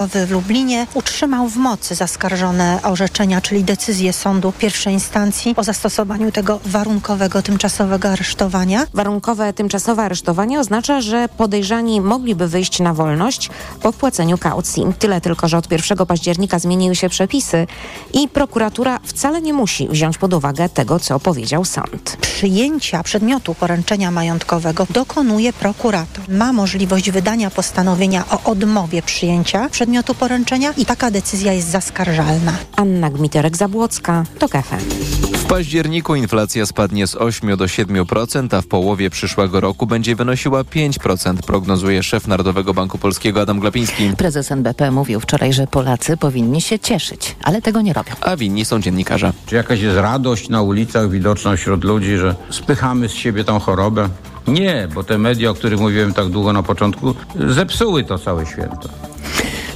w Lublinie utrzymał w mocy zaskarżone orzeczenia, czyli decyzję sądu pierwszej instancji o zastosowaniu tego warunkowego, tymczasowego aresztowania. Warunkowe tymczasowe aresztowanie oznacza, że podejrzani mogliby wyjść na wolność po wpłaceniu kaucji. Tyle tylko, że od 1 października zmieniły się przepisy i prokuratura wcale nie musi wziąć pod uwagę tego, co powiedział sąd. Przyjęcia przedmiotu poręczenia majątkowego dokonuje prokurator. Ma możliwość wydania postanowienia o odmowie przyjęcia przedmiotu poręczenia i taka decyzja jest zaskarżalna. Anna Gmiterek-Zabłocka, TOK FM. W październiku inflacja spadnie z 8 do 7%, a w połowie przyszłego roku będzie wynosiła 5%, prognozuje szef Narodowego Banku Polskiego Adam Glapiński. Prezes NBP mówił wczoraj, że Polacy powinni się cieszyć, ale tego nie robią. A winni są dziennikarze. Czy jakaś jest radość na ulicach widoczna wśród ludzi, że spychamy z siebie tą chorobę? Nie, bo te media, o których mówiłem tak długo na początku, zepsuły to całe święto.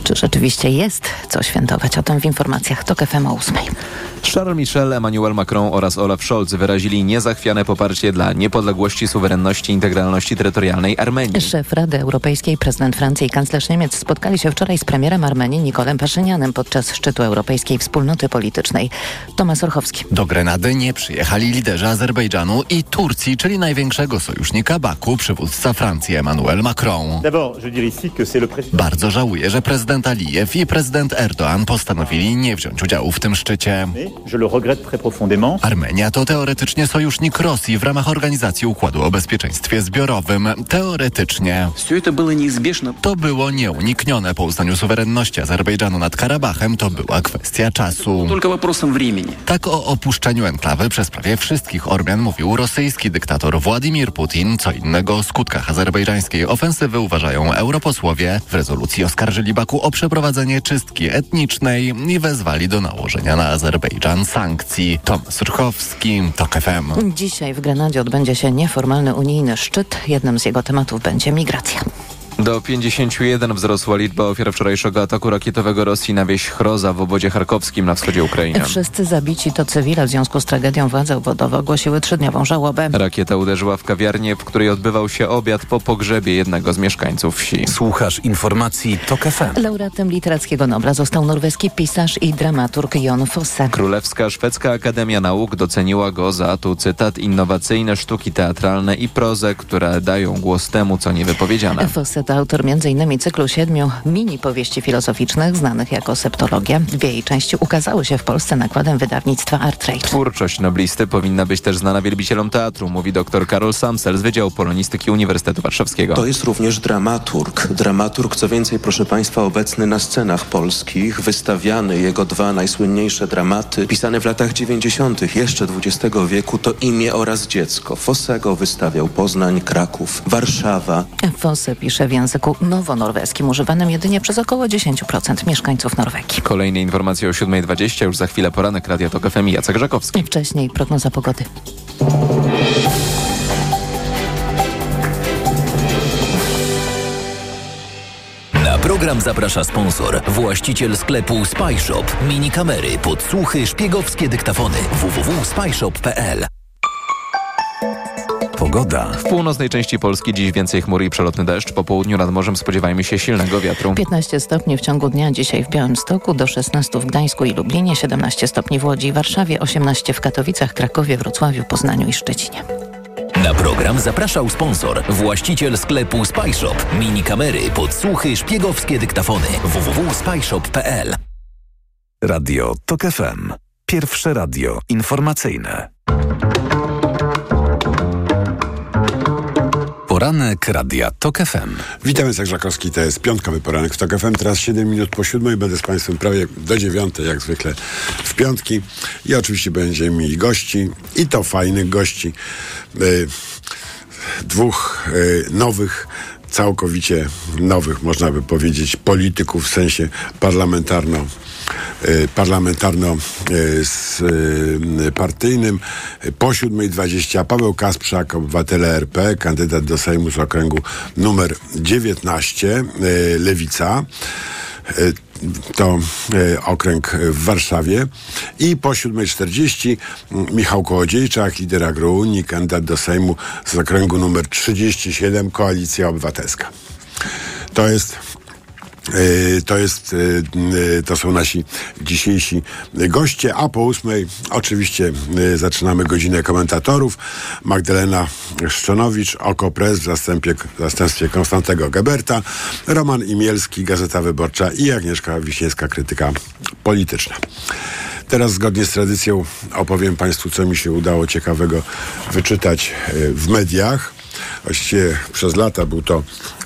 Czy rzeczywiście jest co świętować? O tym w informacjach TOK FM o 8. Charles Michel, Emmanuel Macron oraz Olaf Scholz wyrazili niezachwiane poparcie dla niepodległości, suwerenności i integralności terytorialnej Armenii. Szef Rady Europejskiej, prezydent Francji i kanclerz Niemiec spotkali się wczoraj z premierem Armenii Nikolem Paszynianem podczas szczytu Europejskiej Wspólnoty Politycznej. Tomasz Orchowski. Do Grenady nie przyjechali liderzy Azerbejdżanu i Turcji, czyli największego sojusznika Baku, przywódca Francji Emmanuel Macron. Bardzo żałuję, że prezydent Alijew i prezydent Erdoğan postanowili nie wziąć udziału w tym szczycie. Armenia to teoretycznie sojusznik Rosji w ramach Organizacji Układu o Bezpieczeństwie Zbiorowym. Teoretycznie. To było nieuniknione. Po uznaniu suwerenności Azerbejdżanu nad Karabachem to była kwestia czasu. Tak o opuszczeniu enklawy przez prawie wszystkich Ormian mówił rosyjski dyktator Władimir Putin. Co innego o skutkach azerbejdżańskiej ofensywy uważają europosłowie. W rezolucji oskarżyli Baku o przeprowadzenie czystki etnicznej i wezwali do nałożenia na Azerbejdżan sankcji. Tomasz Surchowski, TOK FM. Dzisiaj w Grenadzie odbędzie się nieformalny unijny szczyt. Jednym z jego tematów będzie migracja. Do 51 wzrosła liczba ofiar wczorajszego ataku rakietowego Rosji na wieś Chroza w obozie charkowskim na wschodzie Ukrainy. Wszyscy zabici to cywile. W związku z tragedią władze obwodowe ogłosiły trzydniową żałobę. Rakieta uderzyła w kawiarnię, w której odbywał się obiad po pogrzebie jednego z mieszkańców wsi. Słuchasz informacji TOK FM. Laureatem Literackiego Nobla został norweski pisarz i dramaturg Jon Fosse. Królewska Szwedzka Akademia Nauk doceniła go za, tu cytat, innowacyjne sztuki teatralne i prozę, które dają głos temu, co niewypowiedziane. Fosse to autor m.in. cyklu siedmiu mini powieści filozoficznych znanych jako septologia. Dwie jej części ukazały się w Polsce nakładem wydawnictwa Artrage. Twórczość noblisty powinna być też znana wielbicielom teatru, mówi dr Karol Samsel z Wydziału Polonistyki Uniwersytetu Warszawskiego. To jest również dramaturg. Dramaturg, co więcej, proszę Państwa, obecny na scenach polskich, wystawiany, jego dwa najsłynniejsze dramaty, pisane w latach 90. jeszcze XX wieku, to Imię oraz Dziecko. Fossego wystawiał Poznań, Kraków, Warszawa. Fosse pisze w języku nowonorweskim, używanym jedynie przez około 10% mieszkańców Norwegii. Kolejne informacje o 7.20, już za chwilę poranek Radia Tok FM i Jacek Żakowski. I wcześniej prognoza pogody. Na program zaprasza sponsor, właściciel sklepu Spyshop. Mini kamery, podsłuchy, szpiegowskie dyktafony. www.spyshop.pl Pogoda. W północnej części Polski dziś więcej chmur i przelotny deszcz. Po południu nad morzem spodziewajmy się silnego wiatru. 15 stopni w ciągu dnia dzisiaj w Białymstoku, do 16 w Gdańsku i Lublinie, 17 stopni w Łodzi i Warszawie, 18 w Katowicach, Krakowie, Wrocławiu, Poznaniu i Szczecinie. Na program zapraszał sponsor, właściciel sklepu Spyshop. Mini kamery, podsłuchy, szpiegowskie dyktafony. www.spyshop.pl Radio TOK FM. Pierwsze radio informacyjne. Poranek Radia TOK FM. Witam, Jacek Żakowski, to jest piątkowy poranek w TOK FM. Teraz 7 minut po siódmej, będę z Państwem prawie do dziewiątej, jak zwykle w piątki. I oczywiście będziemy mieli gości, i to fajnych gości. Y, dwóch y, nowych całkowicie nowych, można by powiedzieć, polityków w sensie parlamentarno parlamentarno z partyjnym. Po 7.20 Paweł Kasprzak, obywatele RP, kandydat do Sejmu z okręgu numer 19, Lewica to e, okręg w Warszawie. I po 7.40 Michał Kołodziejczak, lider Agrounii, kandydat do Sejmu z okręgu numer 37, Koalicja Obywatelska. To jest E, to jest, e, to są nasi dzisiejsi goście, a po ósmej oczywiście zaczynamy godzinę komentatorów. Magdalena Szczonowicz, Oko Press w zastępie, w zastępstwie Konstantego Geberta, Roman Imielski, Gazeta Wyborcza i Agnieszka Wiśniewska, krytyka polityczna. Teraz zgodnie z tradycją opowiem Państwu, co mi się udało ciekawego wyczytać w mediach. Właściwie przez lata był to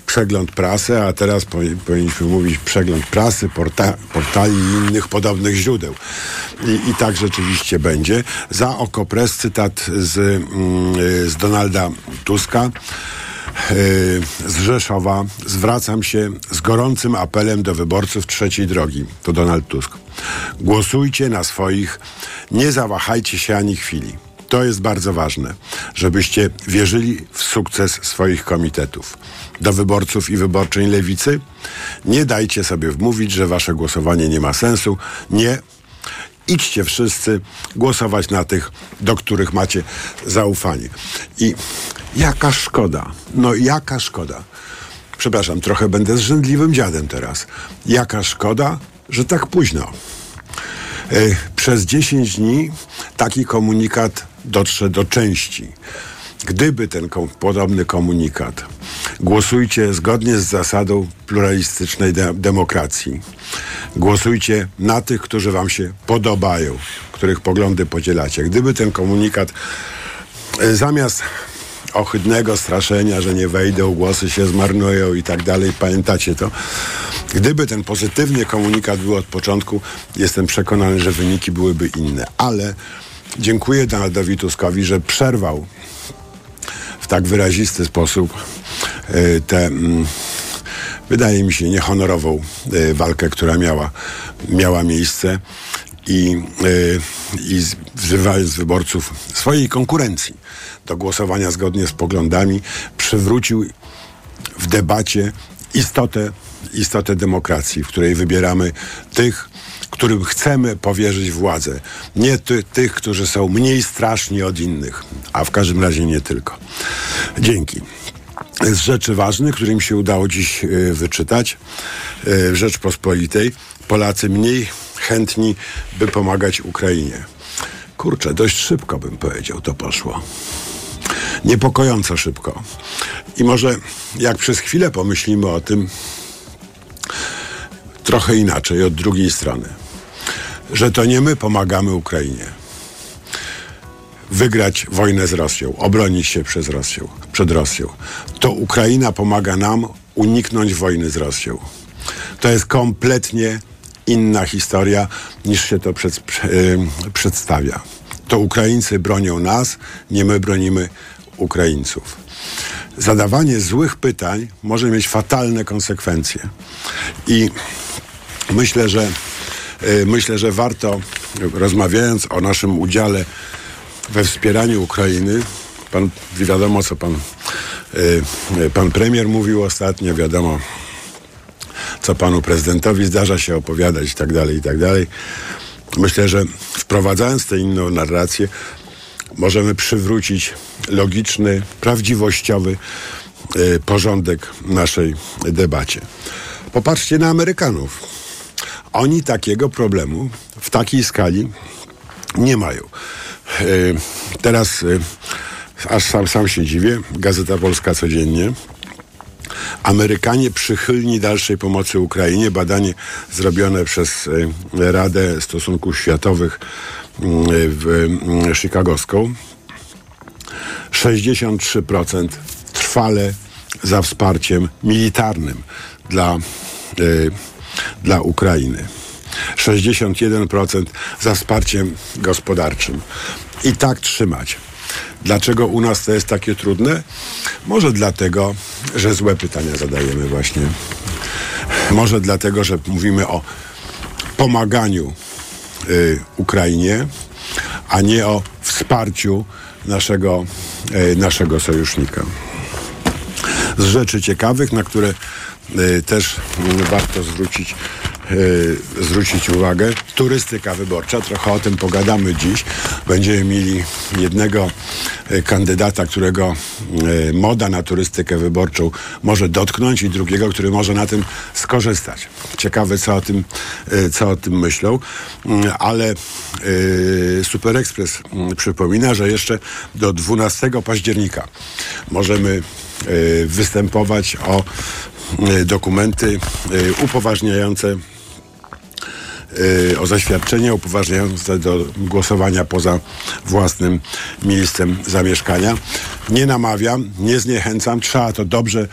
przegląd prasy, a teraz powinniśmy mówić przegląd prasy, porta portali i innych podobnych źródeł. I, I, tak rzeczywiście będzie. Za oko pres cytat z, mm, z Donalda Tuska e, z Rzeszowa zwracam się z gorącym apelem do wyborców trzeciej drogi. To Donald Tusk. Głosujcie na swoich, nie zawahajcie się ani chwili. To jest bardzo ważne, żebyście wierzyli w sukces swoich komitetów. Do wyborców i wyborczej lewicy nie dajcie sobie wmówić, że wasze głosowanie nie ma sensu. Nie. Idźcie wszyscy głosować na tych, do których macie zaufanie. I jaka szkoda, no jaka szkoda. Przepraszam, trochę będę zrzędliwym dziadem teraz. Jaka szkoda, że tak późno. E, przez 10 dni taki komunikat dotrze do części. Gdyby ten kom podobny komunikat głosujcie zgodnie z zasadą pluralistycznej de demokracji. Głosujcie na tych, którzy wam się podobają, których poglądy podzielacie. Gdyby ten komunikat e, zamiast ohydnego straszenia, że nie wejdą, głosy się zmarnują i tak dalej. Pamiętacie to? Gdyby ten pozytywny komunikat był od początku, jestem przekonany, że wyniki byłyby inne. Ale dziękuję Donaldowi Tuskowi, że przerwał w tak wyrazisty sposób e, tę, mm, wydaje mi się, niehonorową e, walkę, która miała, miała miejsce i, e, i wzywając wyborców swojej konkurencji do głosowania zgodnie z poglądami, przywrócił w debacie istotę, istotę demokracji, w której wybieramy tych, którym chcemy powierzyć władzę. Nie ty, tych, którzy są mniej straszni od innych, a w każdym razie nie tylko. Dzięki. Z rzeczy ważnych, którym się udało dziś y, wyczytać y, w Rzeczpospolitej, Polacy mniej chętni, by pomagać Ukrainie. Kurczę, dość szybko bym powiedział, to poszło. Niepokojąco szybko. I może jak przez chwilę pomyślimy o tym, trochę inaczej, od drugiej strony. Że to nie my pomagamy Ukrainie wygrać wojnę z Rosją, obronić się przez Rosją, przed Rosją. To Ukraina pomaga nam uniknąć wojny z Rosją. To jest kompletnie inna historia niż się to przed, yy, przedstawia. To Ukraińcy bronią nas, nie my bronimy Ukraińców. Zadawanie złych pytań może mieć fatalne konsekwencje. I myślę, że yy, myślę, że warto, rozmawiając o naszym udziale we wspieraniu Ukrainy, pan, wiadomo co pan, yy, pan premier mówił ostatnio, wiadomo co panu prezydentowi zdarza się opowiadać i tak dalej, i tak dalej. Myślę, że wprowadzając tę inną narrację, możemy przywrócić logiczny, prawdziwościowy y, porządek naszej debacie. Popatrzcie na Amerykanów. Oni takiego problemu w takiej skali nie mają. Y, teraz y, aż sam, sam się dziwię, Gazeta Polska codziennie Amerykanie przychylni dalszej pomocy Ukrainie. Badanie zrobione przez e, Radę Stosunków Światowych mm, w mm, Chicagowską. 63% trwale za wsparciem militarnym dla, e, dla Ukrainy. 61% za wsparciem gospodarczym. I tak trzymać. Dlaczego u nas to jest takie trudne? Może dlatego, że złe pytania zadajemy właśnie. Może dlatego, że mówimy o pomaganiu y, Ukrainie, a nie o wsparciu naszego, y, naszego sojusznika. Z rzeczy ciekawych, na które też warto zwrócić y, zwrócić uwagę. Turystyka wyborcza, trochę o tym pogadamy dziś. Będziemy mieli jednego y, kandydata, którego moda na turystykę wyborczą może dotknąć i drugiego, który może na tym skorzystać. Ciekawe, co o tym, co o tym myślą, Mm, ale Super Express mm, przypomina, że jeszcze do 12 października możemy występować o dokumenty y, upoważniające y, o zaświadczenie upoważniające do głosowania poza własnym miejscem zamieszkania. Nie namawiam, nie zniechęcam, trzeba to dobrze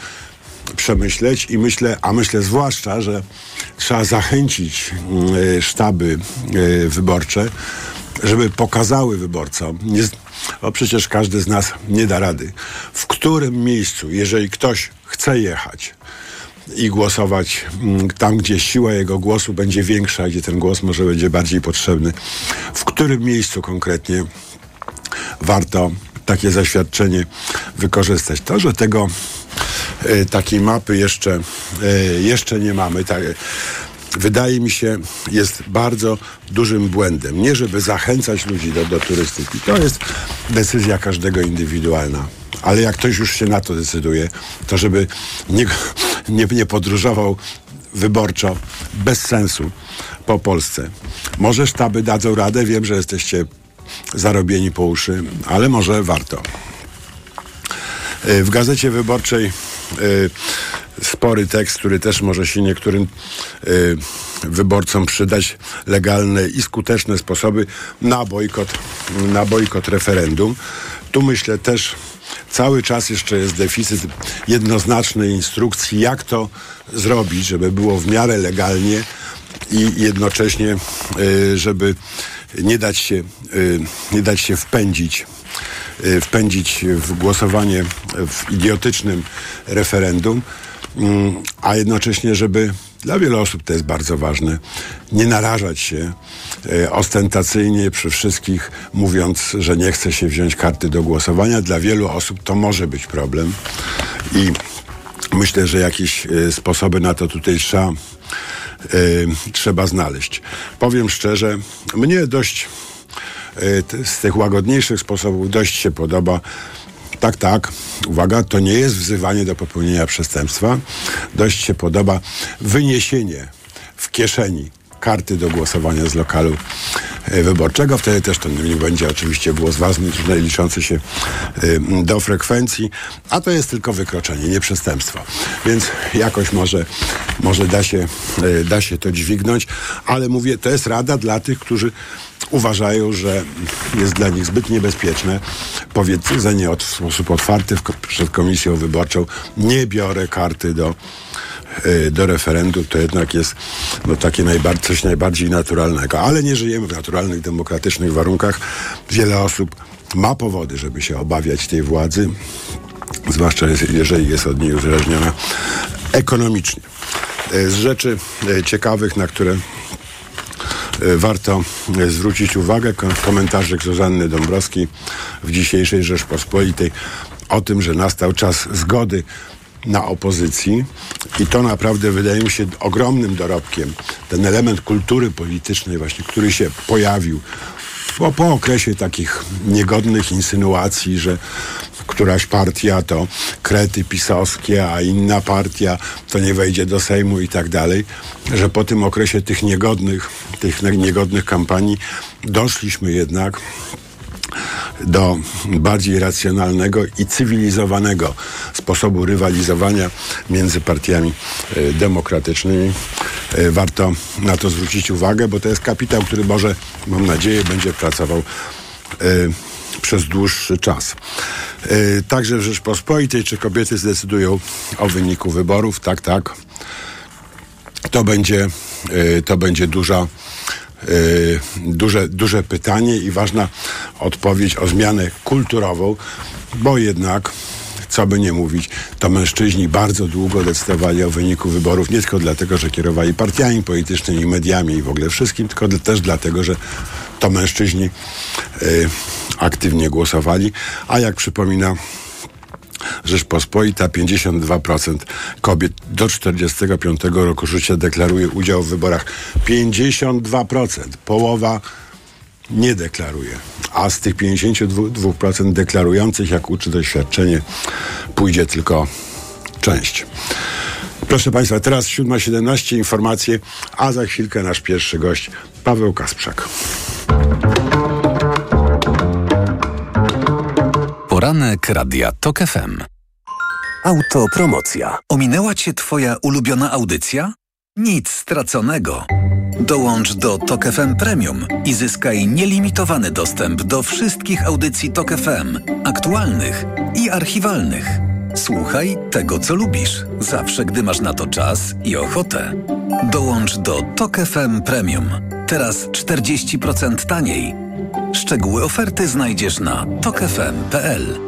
przemyśleć i myślę, a myślę zwłaszcza, że trzeba zachęcić sztaby wyborcze, żeby pokazały wyborcom, nie, bo przecież każdy z nas nie da rady, w którym miejscu, jeżeli ktoś chce jechać, i głosować mm, tam, gdzie siła jego głosu będzie większa, gdzie ten głos może będzie bardziej potrzebny. W którym miejscu konkretnie warto takie zaświadczenie wykorzystać. To, że tego e, takiej mapy jeszcze, e, jeszcze nie mamy, tak, wydaje mi się, jest bardzo dużym błędem. Nie, żeby zachęcać ludzi do, do turystyki. To jest decyzja każdego indywidualna. Ale jak ktoś już się na to decyduje, to żeby nie, nie, nie podróżował wyborczo, bez sensu po Polsce. Może sztaby dadzą radę, wiem, że jesteście zarobieni po uszy, ale może warto. W gazecie wyborczej e, spory tekst, który też może się niektórym e, wyborcom przydać, legalne i skuteczne sposoby na bojkot, na bojkot referendum. Tu myślę też cały czas jeszcze jest deficyt jednoznacznej instrukcji, jak to zrobić, żeby było w miarę legalnie i jednocześnie, y, żeby nie dać się, y, nie dać się wpędzić y, wpędzić w głosowanie w idiotycznym referendum, mm, a jednocześnie, żeby dla wielu osób to jest bardzo ważne, nie narażać się e, ostentacyjnie przy wszystkich, mówiąc, że nie chce się wziąć karty do głosowania. Dla wielu osób to może być problem i myślę, że jakieś e, sposoby na to tutaj trzeba, e, trzeba znaleźć. Powiem szczerze, mnie dość e, z tych łagodniejszych sposobów dość się podoba. Tak, tak, uwaga, to nie jest wzywanie do popełnienia przestępstwa. Dość się podoba wyniesienie w kieszeni karty do głosowania z lokalu e, wyborczego. Wtedy też to nie będzie oczywiście głos ważny, liczący się e, do frekwencji, a to jest tylko wykroczenie, nie przestępstwo. Więc jakoś może, może da, się, e, da się to dźwignąć, ale mówię, to jest rada dla tych, którzy uważają, że jest dla nich zbyt niebezpieczne powiedzenie od, w sposób otwarty przed komisją wyborczą nie biorę karty do, y, do referendum, to jednak jest no, takie coś najbardziej naturalnego. Ale nie żyjemy w naturalnych, demokratycznych warunkach. Wiele osób ma powody, żeby się obawiać tej władzy, zwłaszcza jeżeli jest od niej uzależniona ekonomicznie. Y, Z rzeczy y, ciekawych, na które E, warto e, zwrócić uwagę. Ko- Komentarzyk Zuzanny Dąbrowskiej w dzisiejszej Rzeczpospolitej o tym, że nastał czas zgody na opozycji i to naprawdę wydaje mi się ogromnym dorobkiem. Ten element kultury politycznej właśnie, który się pojawił bo po okresie takich niegodnych insynuacji, że któraś partia to krety pisowskie, a inna partia to nie wejdzie do Sejmu i tak dalej, że po tym okresie tych niegodnych, tych niegodnych kampanii doszliśmy jednak do bardziej racjonalnego i cywilizowanego sposobu rywalizowania między partiami e, demokratycznymi. E, Warto na to zwrócić uwagę, bo to jest kapitał, który może, mam nadzieję, będzie pracował e, przez dłuższy czas. Także w Rzeczpospolitej, czy kobiety zdecydują o wyniku wyborów? Tak, tak. To będzie, to będzie duża duże, duże pytanie i ważna odpowiedź o zmianę kulturową, bo jednak, co by nie mówić, to mężczyźni bardzo długo decydowali o wyniku wyborów, nie tylko dlatego, że kierowali partiami politycznymi, mediami i w ogóle wszystkim, tylko też dlatego, że to mężczyźni y, aktywnie głosowali, a jak przypomina Rzeczpospolita, 52% kobiet do 45 roku życia deklaruje udział w wyborach. 52%. Połowa nie deklaruje. A z tych 52% deklarujących, jak uczy doświadczenie, pójdzie tylko część. Proszę Państwa, teraz 7.17 informacje, a za chwilkę nasz pierwszy gość, Paweł Kasprzak. Poranek Radia TOK FM. Autopromocja. Ominęła Cię Twoja ulubiona audycja? Nic straconego. Dołącz do Tok FM Premium i zyskaj nielimitowany dostęp do wszystkich audycji Tok FM, aktualnych i archiwalnych. Słuchaj tego, co lubisz, zawsze gdy masz na to czas i ochotę. Dołącz do Tok FM Premium. Teraz 40% taniej. Szczegóły oferty znajdziesz na tokefm.pl.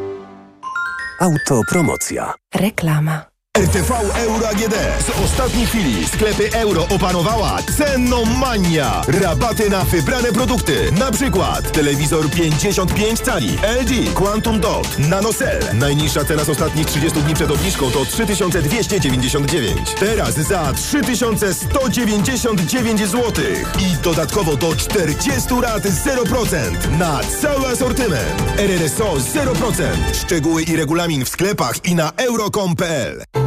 Autopromocja. Reklama. RTV Euro AGD. Z ostatniej chwili sklepy euro opanowała cenomania. Rabaty na wybrane produkty. Na przykład telewizor 55 cali LG Quantum Dot NanoCell. Najniższa cena z ostatnich 30 dni przed obniżką to 3299. Teraz za 3199 zł. I dodatkowo do 40 lat 0% na cały asortyment. RRSO 0%. Szczegóły i regulamin w sklepach i na euro.com.pl.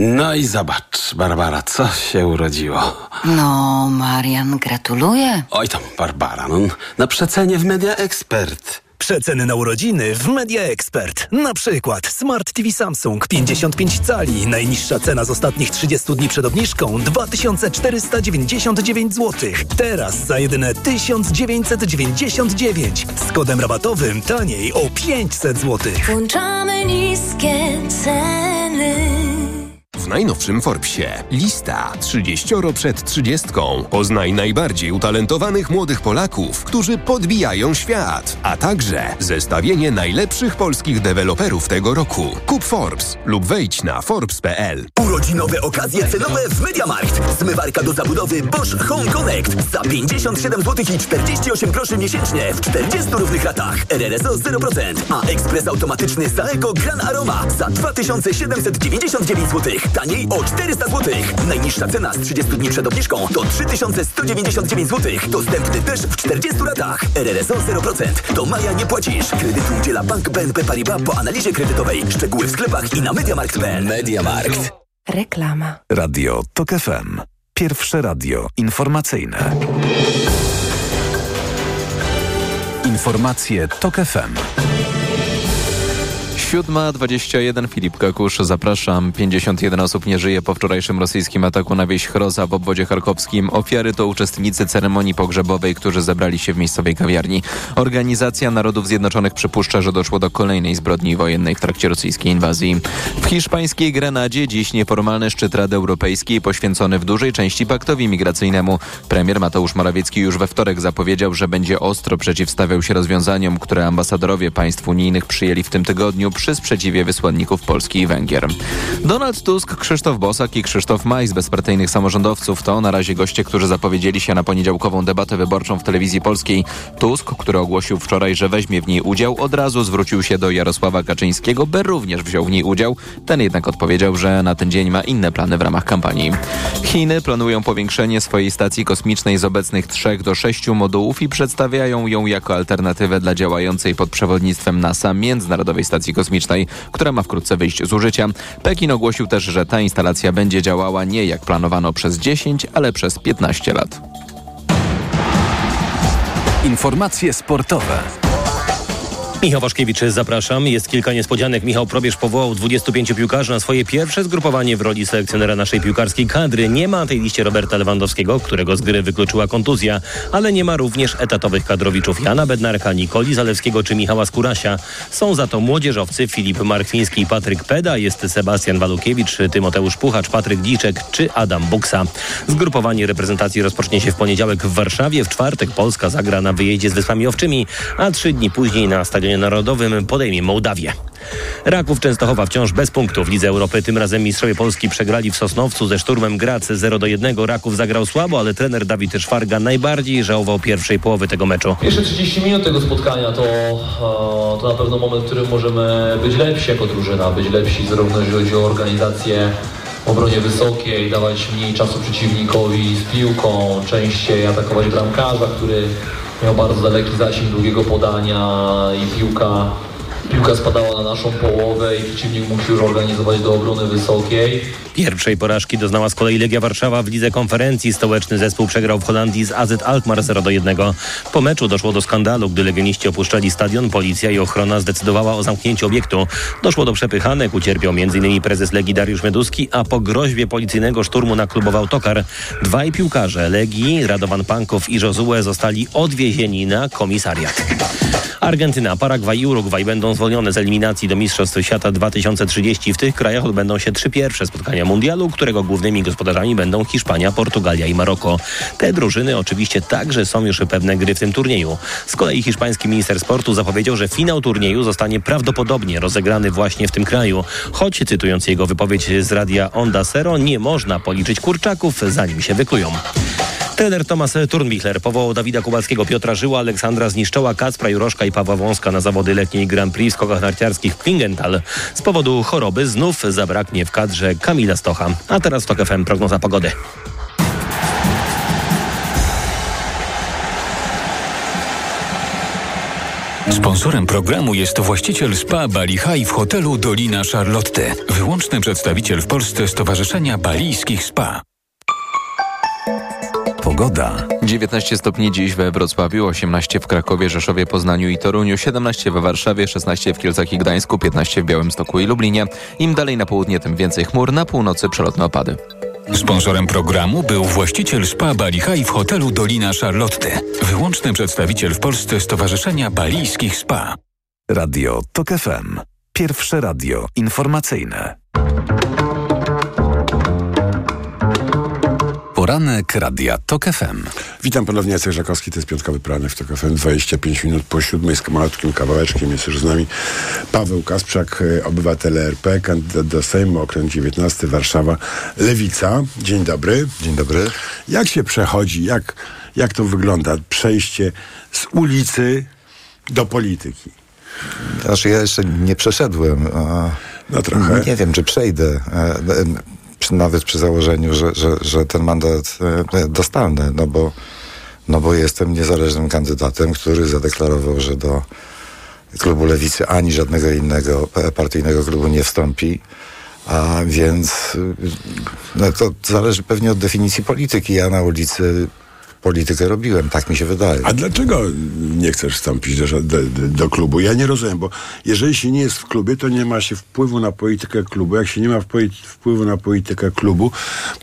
No i zobacz, Barbara, co się urodziło. No, Marian, gratuluję. Oj tam, Barbara, no, na przecenie w Media Expert. Przeceny na urodziny w Media Expert. Na przykład Smart TV Samsung 55 cali. Najniższa cena z ostatnich 30 dni przed obniżką 2499 zł. Teraz za jedyne 1999. Z kodem rabatowym taniej o 500 zł. Włączamy niskie ceny. W najnowszym Forbesie lista 30 przed 30. Poznaj najbardziej utalentowanych młodych Polaków, którzy podbijają świat, a także zestawienie najlepszych polskich deweloperów tego roku. Kup Forbes lub wejdź na forbes.pl. Urodzinowe okazje cenowe w Mediamarkt. Zmywarka do zabudowy Bosch Home Connect za 57 zł i 48 groszy miesięcznie w 40 równych latach. RRSO 0%, a ekspres automatyczny Saeco Gran Aroma za 2799 zł. Taniej o 400 zł. Najniższa cena z 30 dni przed obniżką to 3199 zł. Dostępny też w 40 latach. RRSO 0%. Do maja nie płacisz. Kredytu udziela Bank BNP Paribas po analizie kredytowej. Szczegóły w sklepach i na Mediamarkt.pl. Mediamarkt. Reklama. Radio TOK FM. Pierwsze radio informacyjne. Informacje TOK FM. 7.21 Filip Kakusz, zapraszam. 51 osób nie żyje po wczorajszym rosyjskim ataku na wieś Chroza w obwodzie charkowskim. Ofiary to uczestnicy ceremonii pogrzebowej, którzy zebrali się w miejscowej kawiarni. Organizacja Narodów Zjednoczonych przypuszcza, że doszło do kolejnej zbrodni wojennej w trakcie rosyjskiej inwazji. W hiszpańskiej Grenadzie dziś nieformalny szczyt Rady Europejskiej poświęcony w dużej części paktowi migracyjnemu. Premier Mateusz Morawiecki już we wtorek zapowiedział, że będzie ostro przeciwstawiał się rozwiązaniom, które ambasadorowie państw unijnych przyjęli w tym tygodniu przy sprzeciwie wysłanników Polski i Węgier. Donald Tusk, Krzysztof Bosak i Krzysztof Maj z bezpartyjnych samorządowców to na razie goście, którzy zapowiedzieli się na poniedziałkową debatę wyborczą w telewizji polskiej. Tusk, który ogłosił wczoraj, że weźmie w niej udział, od razu zwrócił się do Jarosława Kaczyńskiego, by również wziął w niej udział. Ten jednak odpowiedział, że na ten dzień ma inne plany w ramach kampanii. Chiny planują powiększenie swojej stacji kosmicznej z obecnych trzech do sześciu modułów i przedstawiają ją jako alternatywę dla działającej pod przewodnictwem NASA Międzynarodowej Stacji Kosmicznej, która ma wkrótce wyjść z użycia. Pekin ogłosił też, że ta instalacja będzie działała nie jak planowano przez 10, ale przez 15 lat. Informacje sportowe. Michał Waszkiewicz, zapraszam. Jest kilka niespodzianek. Michał Probierz powołał 25 piłkarzy na swoje pierwsze zgrupowanie w roli selekcjonera naszej piłkarskiej kadry. Nie ma na tej liście Roberta Lewandowskiego, którego z gry wykluczyła kontuzja, ale nie ma również etatowych kadrowiczów Jana Bednarka, Nikoli Zalewskiego czy Michała Skurasia. Są za to młodzieżowcy Filip Markwiński i Patryk Peda, jest Sebastian Walukiewicz, Tymoteusz Puchacz, Patryk Dziczek czy Adam Buksa. Zgrupowanie reprezentacji rozpocznie się w poniedziałek w Warszawie. W czwartek Polska zagra na wyjeździe z Wyspami Owczymi, a trzy dni później na stadionie Narodowym podejmie Mołdawię. Raków Częstochowa wciąż bez punktów w Lidze Europy. Tym razem mistrzowie Polski przegrali w Sosnowcu ze szturmem Grac 0 do 1. Raków zagrał słabo, ale trener Dawid Szwarga najbardziej żałował pierwszej połowy tego meczu. Pierwsze 30 minut tego spotkania to, e, to na pewno moment, w którym możemy być lepsi jako drużyna, być lepsi zarówno jeżeli chodzi o organizację obronie wysokiej, dawać mniej czasu przeciwnikowi z piłką, częściej atakować bramkarza, który miał bardzo daleki zasięg długiego podania i piłka, piłka spadała na naszą połowę i przeciwnik mógł się już organizować do obrony wysokiej. Pierwszej porażki doznała z kolei Legia Warszawa w lidze konferencji. Stołeczny zespół przegrał w Holandii z AZ Alkmaar 0 do 1. Po meczu doszło do skandalu, gdy legioniści opuszczali stadion. Policja i ochrona zdecydowała o zamknięciu obiektu. Doszło do przepychanek, ucierpiał m.in. prezes Legii Dariusz Meduski, a po groźbie policyjnego szturmu na klubowy autokar dwaj piłkarze Legii, Radovan Pankow i Josue zostali odwiezieni na komisariat. Argentyna, Paragwaj i Urugwaj będą zwolnione z eliminacji do Mistrzostw Świata 2030. W tych krajach odbędą się trzy pierwsze spotkania mundialu, którego głównymi gospodarzami będą Hiszpania, Portugalia i Maroko. Te drużyny oczywiście także są już pewne gry w tym turnieju. Z kolei hiszpański minister sportu zapowiedział, że finał turnieju zostanie prawdopodobnie rozegrany właśnie w tym kraju. Choć, cytując jego wypowiedź z radia Onda Zero, nie można policzyć kurczaków, zanim się wyklują. Trener Tomasz Turnbichler powołał Dawida Kubalskiego, Piotra Żyła, Aleksandra Zniszczoła, Kacpra Juroszka i Pawła Wąska na zawody letniej Grand Prix w skokach narciarskich w Klingenthal. Z powodu choroby znów zabraknie w kadrze Kamila Stocha. A teraz to FM prognoza pogody. Sponsorem programu jest właściciel spa Bali High w hotelu Dolina Charlotte. Wyłączny przedstawiciel w Polsce Stowarzyszenia Balijskich Spa. Pogoda. 19 stopni dziś we Wrocławiu, 18 w Krakowie, Rzeszowie, Poznaniu i Toruniu, 17 we Warszawie, 16 w Kielcach i Gdańsku, 15 w Białymstoku i Lublinie. Im dalej na południe, tym więcej chmur, na północy przelotne opady. Sponsorem programu był właściciel spa Bali High w hotelu Dolina Charlotte. Wyłączny przedstawiciel w Polsce Stowarzyszenia Balijskich Spa. Radio TOK FM. Pierwsze radio informacyjne. Poranek Radia TOK FM. Witam ponownie, Jacek Żakowski, to jest piątkowy poranek w TOK FM, 25 minut po siódmej z malutkim kawałeczkiem. Jest już z nami Paweł Kasprzak, e, obywatel RP, kandydat do Sejmu, okręg 19, Warszawa, Lewica. Dzień dobry. Dzień dobry. Jak się przechodzi, jak, jak to wygląda, przejście z ulicy do polityki? Znaczy ja jeszcze nie przeszedłem. A no trochę. Nie wiem, czy przejdę. Przy, nawet przy założeniu, że, że, że ten mandat e, dostanę, no bo, no bo jestem niezależnym kandydatem, który zadeklarował, że do klubu Lewicy ani żadnego innego partyjnego klubu nie wstąpi. A więc no to zależy pewnie od definicji polityki. Ja na ulicy politykę robiłem, tak mi się wydaje. A dlaczego nie chcesz wstąpić do, do, do, klubu? Ja nie rozumiem, bo jeżeli się nie jest w klubie, to nie ma się wpływu na politykę klubu. Jak się nie ma wpływu na politykę klubu,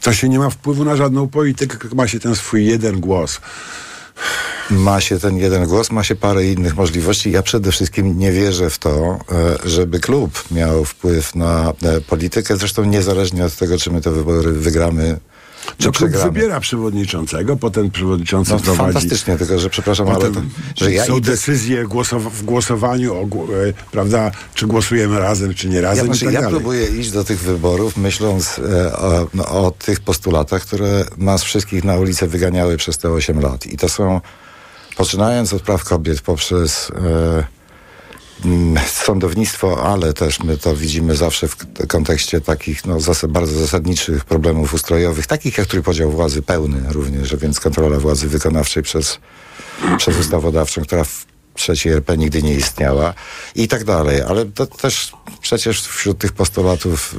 to się nie ma wpływu na żadną politykę, ma się ten swój jeden głos. Ma się ten jeden głos, ma się parę innych możliwości. Ja przede wszystkim nie wierzę w to, e, żeby klub miał wpływ na e, politykę. Zresztą niezależnie od tego, czy my te wybory wygramy no klub wybiera przewodniczącego, potem przewodniczący no, prowadzi... Fantastycznie, tylko że przepraszam, ale... To, że ja są idę... decyzje głosow w głosowaniu, o, e, prawda, czy głosujemy razem, czy nie razem ja, znaczy, tak ja próbuję iść do tych wyborów myśląc e, o, no, o, tych postulatach, które nas wszystkich na ulicę wyganiały przez te 8 lat. I to są, poczynając od praw kobiet poprzez... E, sądownictwo, ale też my to widzimy zawsze w kontekście takich no, zas bardzo zasadniczych problemów ustrojowych, takich jak trójpodział władzy pełny również, więc kontrola władzy wykonawczej przez, przez ustawodawczą, która w trzeciej RP nigdy nie istniała i tak dalej. Ale to też przecież wśród tych postulatów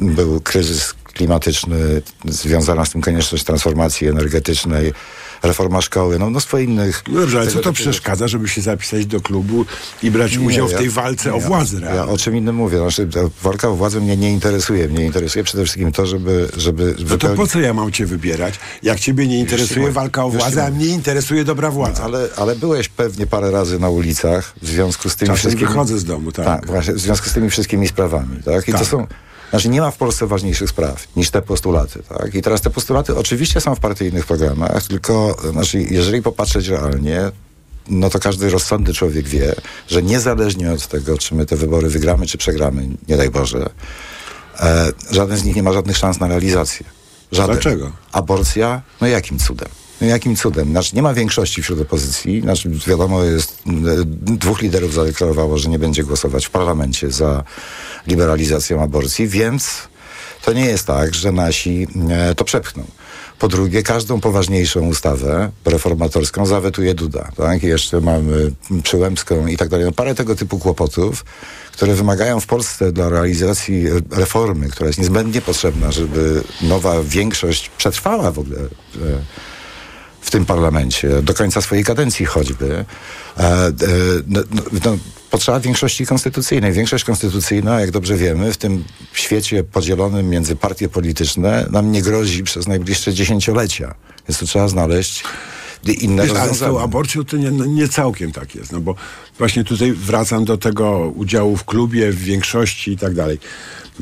y, był kryzys klimatyczny, związana z tym konieczność transformacji energetycznej, reforma szkoły, no mnóstwo innych. No dobrze, ale co to przeszkadza, żeby się zapisać do klubu i brać udział w ja- tej walce o ja- władzę Ja realną? o czym innym mówię. Znaczy, walka o władzę mnie nie interesuje. Mnie interesuje przede wszystkim to, żeby, żeby No to wypełnić- po co ja mam cię wybierać, jak ciebie nie interesuje mówię, walka o władzę, a mnie interesuje dobra władza? Ale, ale byłeś pewnie parę razy na ulicach w związku z tymi Czasem wszystkimi... wychodzę z domu, tak. właśnie, w związku z tymi wszystkimi sprawami, tak? I Tak. to są... Znaczy nie ma w Polsce ważniejszych spraw niż te postulaty, tak? I teraz te postulaty oczywiście są w partyjnych programach, tylko znaczy, jeżeli popatrzeć realnie, no to każdy rozsądny człowiek wie, że niezależnie od tego, czy my te wybory wygramy, czy przegramy, nie daj Boże, e, żaden z nich nie ma żadnych szans na realizację. Żaden. Dlaczego? Aborcja? No jakim cudem? No jakim cudem? Znaczy nie ma większości wśród opozycji. Znaczy wiadomo jest, m, dwóch liderów zadeklarowało, że nie będzie głosować w parlamencie za liberalizacją aborcji, więc to nie jest tak, że nasi e, to przepchną. Po drugie, każdą poważniejszą ustawę reformatorską zawetuje Duda. Tak? Jeszcze mamy Przyłębską i tak dalej. No, parę tego typu kłopotów, które wymagają w Polsce dla realizacji reformy, która jest niezbędnie potrzebna, żeby nowa większość przetrwała w ogóle e, w tym parlamencie, do końca swojej kadencji choćby, e, e, no, no, no, potrzeba większości konstytucyjnej. Większość konstytucyjna, jak dobrze wiemy, w tym świecie podzielonym między partie polityczne nam nie grozi przez najbliższe dziesięciolecia. Więc tu trzeba znaleźć inne Wiesz, ale z tą aborcją to nie, no, nie całkiem tak jest, no bo właśnie tutaj wracam do tego udziału w klubie, w większości i tak dalej.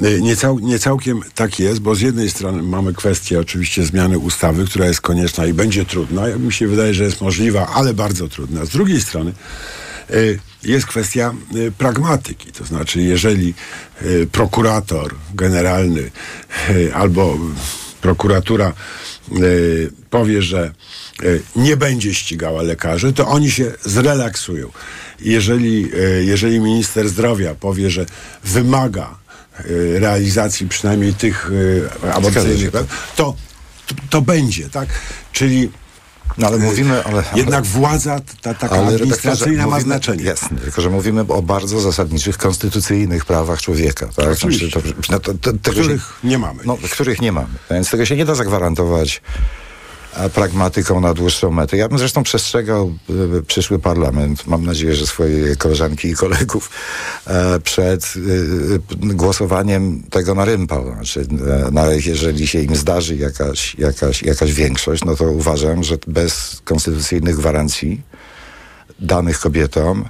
Y, Nie, cał, nie całkiem tak jest, bo z jednej strony mamy kwestię oczywiście zmiany ustawy, która jest konieczna i będzie trudna. Mi się wydaje, że jest możliwa, ale bardzo trudna. Z drugiej strony y, jest kwestia y, pragmatyki. To znaczy, jeżeli prokurator generalny albo prokuratura powie, że nie będzie ścigała lekarzy, to oni się zrelaksują. Jeżeli, jeżeli minister zdrowia powie, że wymaga realizacji przynajmniej tych y, aborcyjnych, tak. to, to, to będzie, tak? Czyli No ale mówimy, ale... jednak władza ta, taka Ale administracyjna ma mówimy- znaczenie. Jasne, tylko że mówimy o bardzo zasadniczych, konstytucyjnych prawach człowieka. Tak? Oczywiście. Znaczy, to, no, to, to, Których się, nie mamy. No, których nie mamy. Więc tego się nie da zagwarantować pragmatyką na dłuższą metę. Ja bym zresztą przestrzegał y, przyszły parlament, mam nadzieję, że swoje koleżanki i kolegów e, przed głosowaniem tego na rympał. Znaczy, e, no, jeżeli się im zdarzy jakaś, jakaś, jakaś większość, no to uważam, że bez konstytucyjnych gwarancji danych kobietom,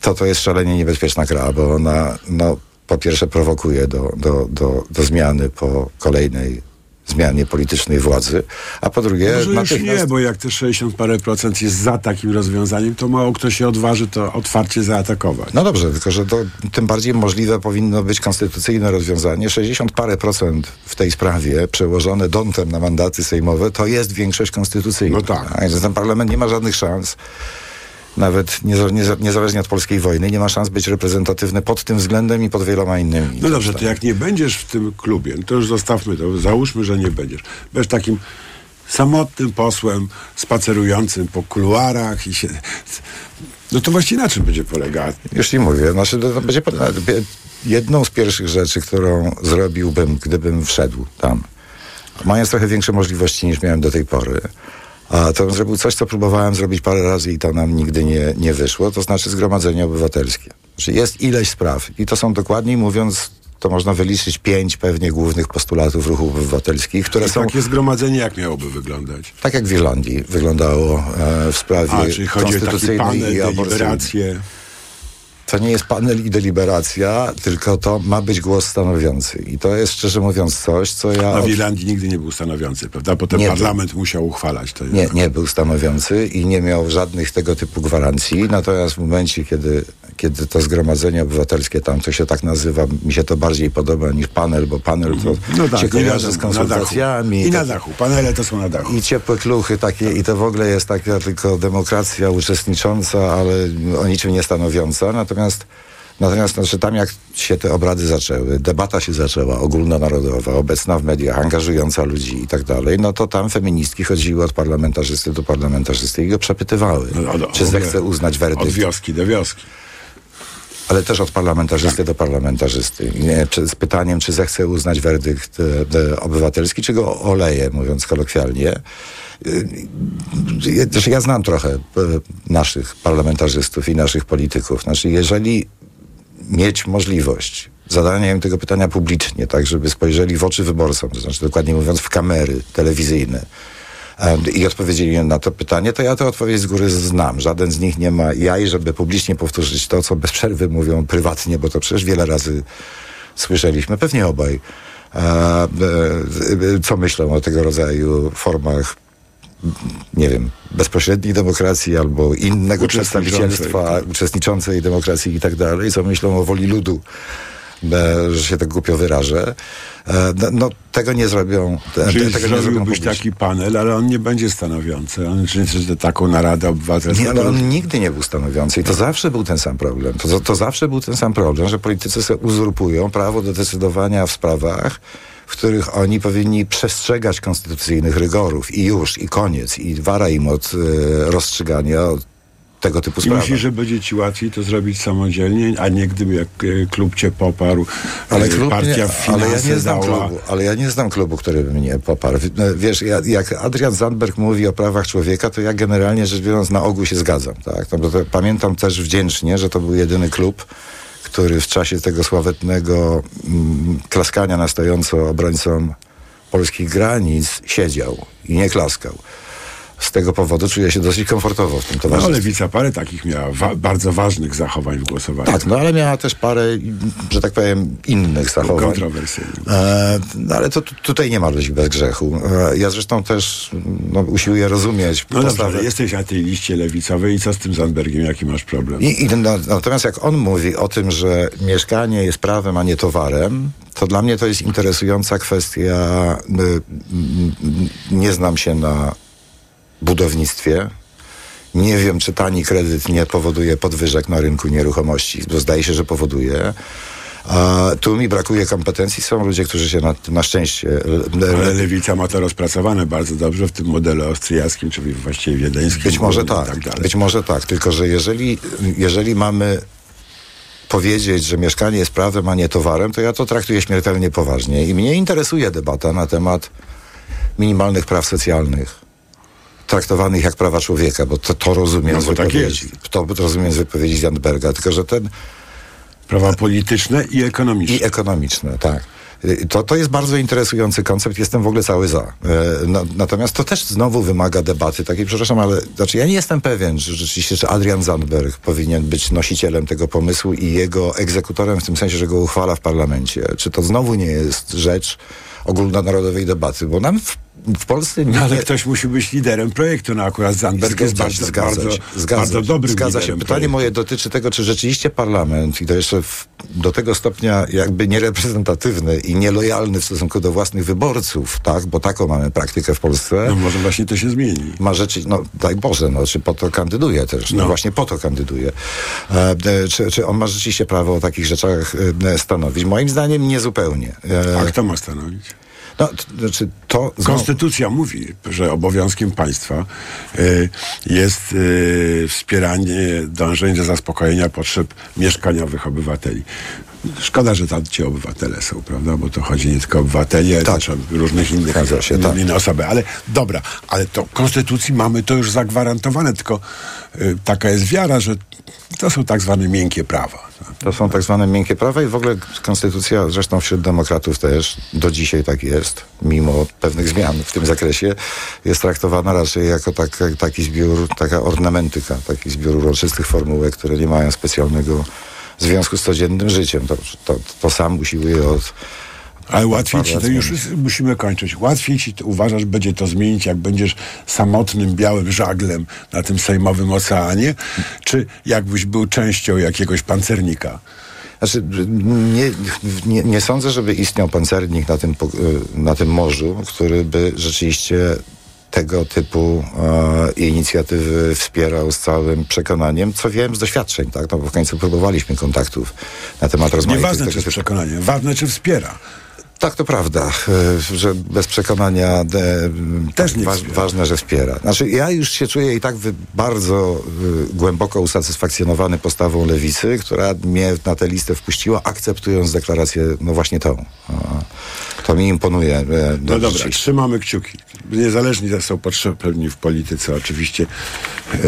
to to jest szalenie niebezpieczna gra, bo ona no, po pierwsze prowokuje do, do, do, do zmiany po kolejnej zmianie politycznej władzy, a po drugie Może już natychmiast... nie, bo jak te 60 parę procent jest za takim rozwiązaniem, to mało kto się odważy to otwarcie zaatakować. No dobrze, tylko że to tym bardziej możliwe powinno być konstytucyjne rozwiązanie. 60 parę procent w tej sprawie przełożone dontem na mandaty sejmowe to jest większość konstytucyjna. No tak. A więc ten parlament nie ma żadnych szans. Nawet nieza- nieza- niezależnie od polskiej wojny, nie ma szans być reprezentatywny pod tym względem i pod wieloma innymi. No dobrze, to jak nie będziesz w tym klubie, no to już zostawmy to, załóżmy, że nie będziesz. Będziesz takim samotnym posłem spacerującym po kuluarach i się... No to właściwie na czym będzie polegała? Już ci mówię, znaczy to, będzie jedną z pierwszych rzeczy, którą zrobiłbym, gdybym wszedł tam, mając trochę większe możliwości niż miałem do tej pory, a to zrobił coś, co próbowałem zrobić parę razy i to nam nigdy nie, nie wyszło, to znaczy zgromadzenie obywatelskie. Znaczy jest ileś spraw i to są dokładniej mówiąc, to można wyliczyć pięć pewnie głównych postulatów ruchów obywatelskich, które I są takie zgromadzenie jak miałoby wyglądać? tak jak w Irlandii wyglądało e, w sprawie A, czyli chodzi o taki konstytucyjnej panel, i aborcyjnej. To nie jest panel i deliberacja, tylko to ma być głos stanowiący. I to jest szczerze mówiąc coś, co ja. A w Irlandii nigdy nie był stanowiący, prawda? Potem parlament musiał uchwalać to. Nie, nie był stanowiący i nie miał żadnych tego typu gwarancji. Natomiast w momencie, kiedy, kiedy to zgromadzenie obywatelskie tam, to się tak nazywa, mi się to bardziej podoba niż panel, bo panel to No tak, się kojarzy z konsultacjami. I na dachu. Panele to są na dachu. I ciepłe kluchy takie, i to w ogóle jest taka tylko demokracja uczestnicząca, ale o niczym nie stanowiąca. Natomiast, natomiast znaczy, tam jak się te obrady zaczęły, debata się zaczęła, ogólnonarodowa, obecna w mediach, angażująca ludzi i tak dalej, no to tam feministki chodziły od parlamentarzysty do parlamentarzysty i go przepytywały, No, od- czy zechce uznać werdykt. Od wioski do wioski. Ale też od parlamentarzysty do parlamentarzysty. Nie, czy, z pytaniem, czy zechce uznać werdykt e, e, obywatelski, czy go oleje, mówiąc kolokwialnie. E, ja, znaczy ja znam trochę e, naszych parlamentarzystów i naszych polityków. Znaczy, jeżeli mieć możliwość zadania im tego pytania publicznie, tak, żeby spojrzeli w oczy wyborcom, to znaczy dokładnie mówiąc w kamery telewizyjne, i odpowiedzieli na to pytanie, to ja tę odpowiedź z góry znam. Żaden z nich nie ma jaj, żeby publicznie powtórzyć to, co bez przerwy mówią prywatnie, bo to przecież wiele razy słyszeliśmy, pewnie obaj, e, e, e, co myślą o tego rodzaju formach nie wiem, bezpośredniej demokracji albo innego Uczestniczącej, przedstawicielstwa, tak. uczestniczącej demokracji i tak dalej, co myślą o woli ludu, że się tak głupio wyrażę. E, no, no, tego nie zrobią. Czyli tego nie zrobią zrobiłbyś publicznie. taki panel, ale on nie będzie stanowiący. On czy, taką naradę obywatelską. Nie, no on nigdy nie był stanowiący i to zawsze był ten sam problem. To, to zawsze był ten sam problem, że politycy sobie uzurpują prawo do decydowania w sprawach, w których oni powinni przestrzegać konstytucyjnych rygorów i już, i koniec, i wara im od e, rozstrzygania od tego typu I myślisz, że będzie ci łatwiej to zrobić samodzielnie, a nie gdyby jak e, klub cię poparł, Ale, e, klub partia nie, w ale ja nie znam dała. klubu, ale ja nie znam klubu, który by mnie poparł. No, Wiesz, ja, jak Adrian Zandberg mówi o prawach człowieka, to ja generalnie rzecz biorąc na ogół się zgadzam. Tak? No, bo to, pamiętam też wdzięcznie, że to był jedyny klub, który w czasie tego sławetnego mm, klaskania na stojąco obrońcom polskich granic siedział i nie klaskał. Z tego powodu czuję się dosyć komfortowo w tym No, towarzystwie. lewica parę takich miała wa- bardzo ważnych zachowań w głosowaniu. Tak, no ale miała też parę, że tak powiem, innych zachowań. Kontrowersyjnych. E, no ale to tu- tutaj nie ma ludzi bez grzechu. E, ja zresztą też no, usiłuję rozumieć No dobrze, postawę. ale jesteś na tej liście lewicowej i co z tym Zandbergiem, jaki masz problem? I, i, no, natomiast jak on mówi o tym, że mieszkanie jest prawem, a nie towarem, to dla mnie to jest interesująca kwestia. Y, nie znam się na budownictwie. Nie wiem, czy tani kredyt nie powoduje podwyżek na rynku nieruchomości, bo zdaje się, że powoduje. A tu mi brakuje kompetencji. Są ludzie, którzy się na, na szczęście. Ale lewica ma to rozpracowane bardzo dobrze w tym modelu austriackim, czyli właściwie wiedeńskim. Być może tak, tak być może tak, tylko że jeżeli, jeżeli mamy powiedzieć, że mieszkanie jest prawem, a nie towarem, to ja to traktuję śmiertelnie poważnie i mnie interesuje debata na temat minimalnych praw socjalnych traktowanych jak prawa człowieka, bo to, to rozumiem No, z tak wypowiedzi. to rozumiem z wypowiedzi Zandberga, tylko że ten Prawa polityczne i ekonomiczne. i ekonomiczne, tak. Y, To, to jest bardzo interesujący koncept, jestem w ogóle cały za. E, No, natomiast to też znowu wymaga debaty takiej, przepraszam, ale znaczy ja nie jestem pewien, że rzeczywiście, czy Adrian Zandberg powinien być nosicielem tego pomysłu i jego egzekutorem w tym sensie, że go uchwala w parlamencie. Czy to znowu nie jest rzecz ogólnonarodowej debaty, bo nam w, w Polsce nie, No, ale ktoś musi być liderem projektu, no akurat Zandberg jest bardzo, zgadza bardzo, się, zgadza bardzo dobrym Zgadza się. Pytanie projektu. moje dotyczy tego, czy rzeczywiście parlament i to jeszcze w, do tego stopnia jakby niereprezentatywny i nielojalny w stosunku do własnych wyborców, tak, bo taką mamy praktykę w Polsce. No może właśnie to się zmieni. Ma rzeczy, no daj Boże, no, czy po to kandyduje też, no, No. właśnie po to kandyduje. E, e, czy, czy on ma rzeczywiście prawo o takich rzeczach e, stanowić? Moim zdaniem nie zupełnie. E, A kto ma stanowić? No, t- znaczy to... Konstytucja mówi, że obowiązkiem państwa y, jest y, wspieranie dążeń do zaspokojenia potrzeb mieszkaniowych obywateli. Szkoda, że tam ci obywatele są, prawda? Bo to chodzi nie tylko o obywateli, ale też o różnych innych Tak. Się, inne, tak. inne osoby. Ale dobra, ale to w Konstytucji mamy to już zagwarantowane, tylko y, taka jest wiara, że to są tak zwane miękkie prawa. To są tak zwane miękkie prawa i w ogóle konstytucja, zresztą wśród demokratów też, do dzisiaj tak jest, mimo pewnych zmian w tym zakresie, jest traktowana raczej jako tak, taki zbiór, taka ornamentyka, taki zbiór uroczystych formułek, które nie mają specjalnego związku z codziennym życiem. To, to, to sam usiłuje od Ale łatwiej ci to już musimy kończyć. Łatwiej ci to, uważasz, będzie to zmienić, jak będziesz samotnym białym żaglem na tym sejmowym oceanie, czy jakbyś był częścią jakiegoś pancernika? Znaczy, nie, nie, nie sądzę, żeby istniał pancernik na tym, na tym morzu, który by rzeczywiście tego typu e, inicjatywy wspierał z całym przekonaniem, co wiem z doświadczeń, tak? No bo w końcu próbowaliśmy kontaktów na temat rozmaitych Nieważne, tego czy z typu- przekonaniem, ważne, czy wspiera. Tak, to prawda, e, że bez przekonania e, też nie wspiera. ważne, że wspiera. Znaczy, ja już się czuję i tak bardzo y, głęboko usatysfakcjonowany postawą lewicy, która mnie na tę listę wpuściła, akceptując deklarację, no właśnie tą. To mi imponuje. e, No dobra, trzymamy kciuki. Niezależni też są potrzebni w polityce oczywiście e,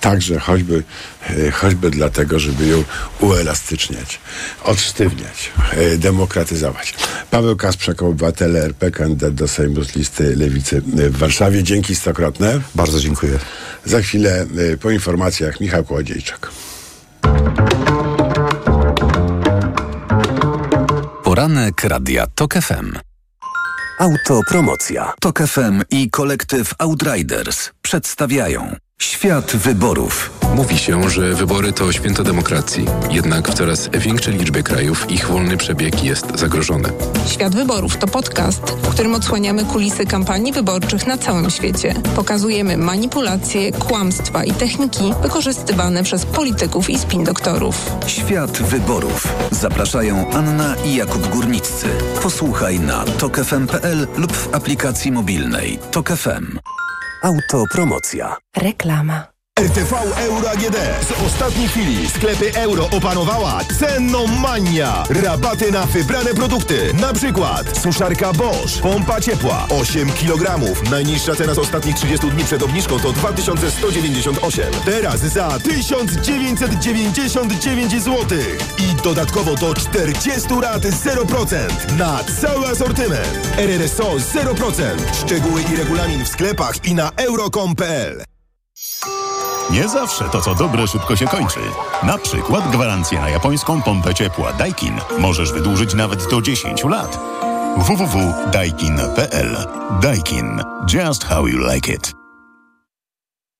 także choćby, e, choćby dlatego, żeby ją uelastyczniać, odsztywniać, e, demokratyzować. Paweł Kasprzak, obywatele RP, kandydat do Sejmu z listy Lewicy w Warszawie. Dzięki stokrotne. Bardzo dziękuję. Za chwilę e, po informacjach Michał Kłodziejczak. Poranek Radia TOK FM. Autopromocja. Tok FM i kolektyw Outriders przedstawiają Świat Wyborów. Mówi się, że wybory to święto demokracji. Jednak w coraz większej liczbie krajów ich wolny przebieg jest zagrożony. Świat Wyborów to podcast, w którym odsłaniamy kulisy kampanii wyborczych na całym świecie. Pokazujemy manipulacje, kłamstwa i techniki wykorzystywane przez polityków i spin doktorów. Świat Wyborów. Zapraszają Anna i Jakub Górniccy. Posłuchaj na tokefm.pl lub w aplikacji mobilnej Tok FM. Autopromocja. Reklama. RTV Euro AGD. Z ostatniej chwili sklepy euro opanowała cenomania. Rabaty na wybrane produkty. Na przykład suszarka Bosch, pompa ciepła 8 kg. Najniższa cena z ostatnich 30 dni przed obniżką to 2198. Teraz za 1999 zł. I dodatkowo do 40 rat 0% na cały asortyment. RRSO 0%. Szczegóły i regulamin w sklepach i na euro.com.pl. Nie zawsze to, co dobre, szybko się kończy. Na przykład gwarancję na japońską pompę ciepła Daikin możesz wydłużyć nawet do 10 lat. www.daikin.pl Daikin. Just how you like it.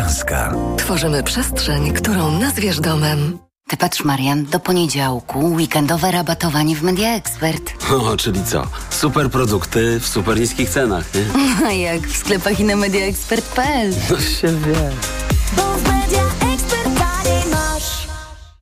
Skanska. Tworzymy przestrzeń, którą nazwiesz domem. Ty patrz, Marian, do poniedziałku weekendowe rabatowanie w Media Expert. O, czyli co? Super produkty w super niskich cenach, nie? Jak w sklepach i na mediaexpert.pl. No się wie.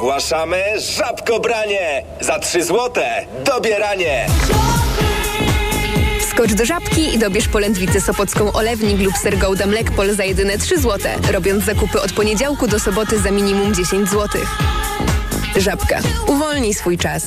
Ogłaszamy żabkobranie! Za 3 złote dobieranie! Skocz do Żabki i dobierz polędwicę sopocką Olewnik lub ser Gouda Mlekpol za jedyne 3 złote, robiąc zakupy od poniedziałku do soboty za minimum 10 zł. Żabka. Uwolnij swój czas.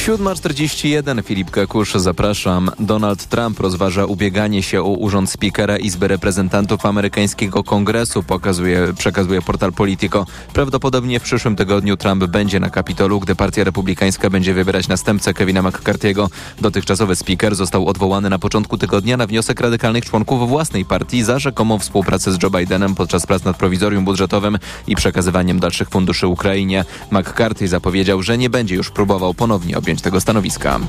7.41 Filip Kakusz, zapraszam. Donald Trump rozważa ubieganie się o urząd spikera Izby Reprezentantów amerykańskiego Kongresu, pokazuje, przekazuje portal Politico. Prawdopodobnie w przyszłym tygodniu Trump będzie na Kapitolu, gdy partia republikańska będzie wybierać następcę Kevina McCarthy'ego. Dotychczasowy speaker został odwołany na początku tygodnia na wniosek radykalnych członków własnej partii za rzekomą współpracę z Joe Bidenem podczas prac nad prowizorium budżetowym i przekazywaniem dalszych funduszy Ukrainie. McCarthy zapowiedział, że nie będzie już próbował ponownie objąć tego stanowiska.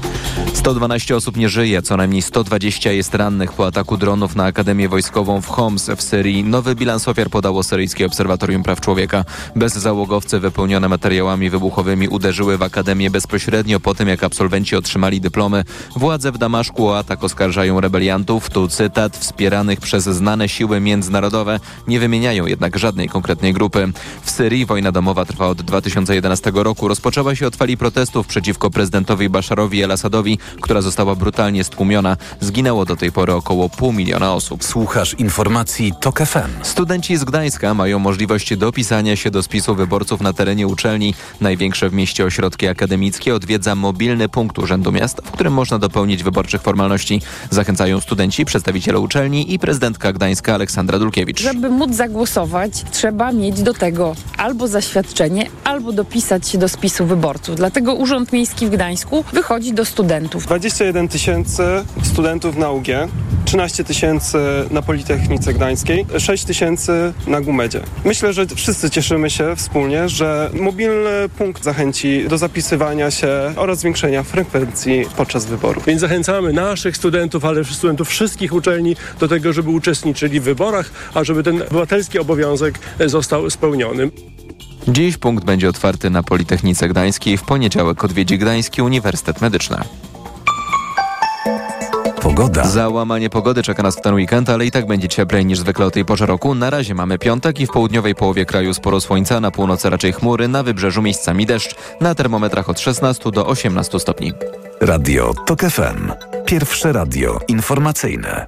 112 osób nie żyje, co najmniej 120 jest rannych po ataku dronów na Akademię Wojskową w Homs w Syrii. Nowy bilans ofiar podało Syryjskie Obserwatorium Praw Człowieka. Bezzałogowce wypełnione materiałami wybuchowymi uderzyły w Akademię bezpośrednio po tym, jak absolwenci otrzymali dyplomy. Władze w Damaszku o atak oskarżają rebeliantów, tu cytat, wspieranych przez znane siły międzynarodowe. Nie wymieniają jednak żadnej konkretnej grupy. W Syrii wojna domowa trwa od 2011 roku. Rozpoczęła się od fali protestów przeciwko prezydentowi Basharowi el-Assadowi, która została brutalnie stłumiona. Zginęło do tej pory około pół miliona osób. Słuchasz informacji TOK FM. Studenci z Gdańska mają możliwość dopisania się do spisu wyborców na terenie uczelni. Największe w mieście ośrodki akademickie odwiedza mobilny punkt Urzędu Miasta, w którym można dopełnić wyborczych formalności. Zachęcają studenci, przedstawiciele uczelni i prezydentka Gdańska Aleksandra Dulkiewicz. Żeby móc zagłosować, trzeba mieć do tego albo zaświadczenie, albo dopisać się do spisu wyborców. Dlatego Urząd Miejski w Gdańsku wychodzi do studentów. 21 tysięcy studentów na UG, 13 tysięcy na Politechnice Gdańskiej, 6 tysięcy na Gumedzie. Myślę, że wszyscy cieszymy się wspólnie, że mobilny punkt zachęci do zapisywania się oraz zwiększenia frekwencji podczas wyborów. Więc zachęcamy naszych studentów, ale studentów wszystkich uczelni do tego, żeby uczestniczyli w wyborach, a żeby ten obywatelski obowiązek został spełniony. Dziś punkt będzie otwarty na Politechnice Gdańskiej. W poniedziałek odwiedzi Gdański Uniwersytet Medyczny. Pogoda. Załamanie pogody czeka nas w ten weekend, ale i tak będzie cieplej niż zwykle o tej porze roku. Na razie mamy piątek i w południowej połowie kraju sporo słońca, na północy raczej chmury, na wybrzeżu miejscami deszcz. Na termometrach od 16 do 18 stopni. Radio TOK FM. Pierwsze radio informacyjne.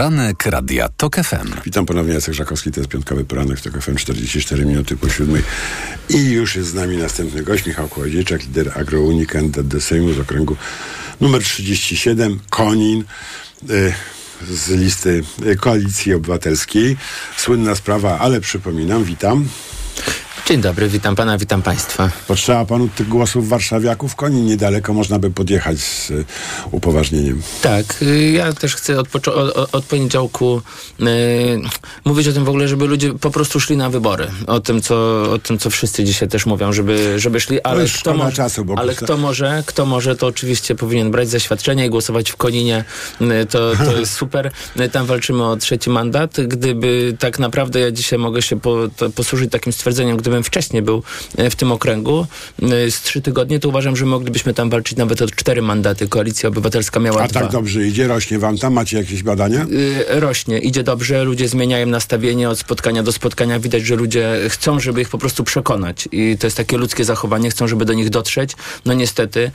Poranek Radia TOK FM. Witam ponownie, Jacek Żakowski, to jest piątkowy poranek w TOK FM, 44 minuty po siódmej. I już jest z nami następny gość, Michał Kołodziejczak, lider AgroUni, kandydat do Sejmu z okręgu numer 37, Konin. Y z listy Koalicji Obywatelskiej. Słynna sprawa, ale przypominam, witam. Dzień dobry, witam pana, witam państwa. Potrzeba panu tych głosów warszawiaków? Koni niedaleko można by podjechać z y, upoważnieniem. Tak, y, ja też chcę od, od, od poniedziałku y, mówić o tym w ogóle, żeby ludzie po prostu szli na wybory. O tym, co, o tym, co wszyscy dzisiaj też mówią, żeby, żeby szli, ale, kto, może, czasu, ale kto może, kto może, to oczywiście powinien brać zaświadczenie i głosować w Koninie. To, to jest super. Tam walczymy o trzeci mandat. Gdyby tak naprawdę ja dzisiaj mogę się po, posłużyć takim stwierdzeniem, gdybym wcześniej był e, w tym okręgu e, z trzy tygodnie, to uważam, że moglibyśmy tam walczyć nawet o cztery mandaty. Koalicja Obywatelska miała A dwa. tak dobrze idzie? Rośnie wam tam? Macie jakieś badania? E, rośnie. Idzie dobrze. Ludzie zmieniają nastawienie od spotkania do spotkania. Widać, że ludzie chcą, żeby ich po prostu przekonać. I to jest takie ludzkie zachowanie. Chcą, żeby do nich dotrzeć. No niestety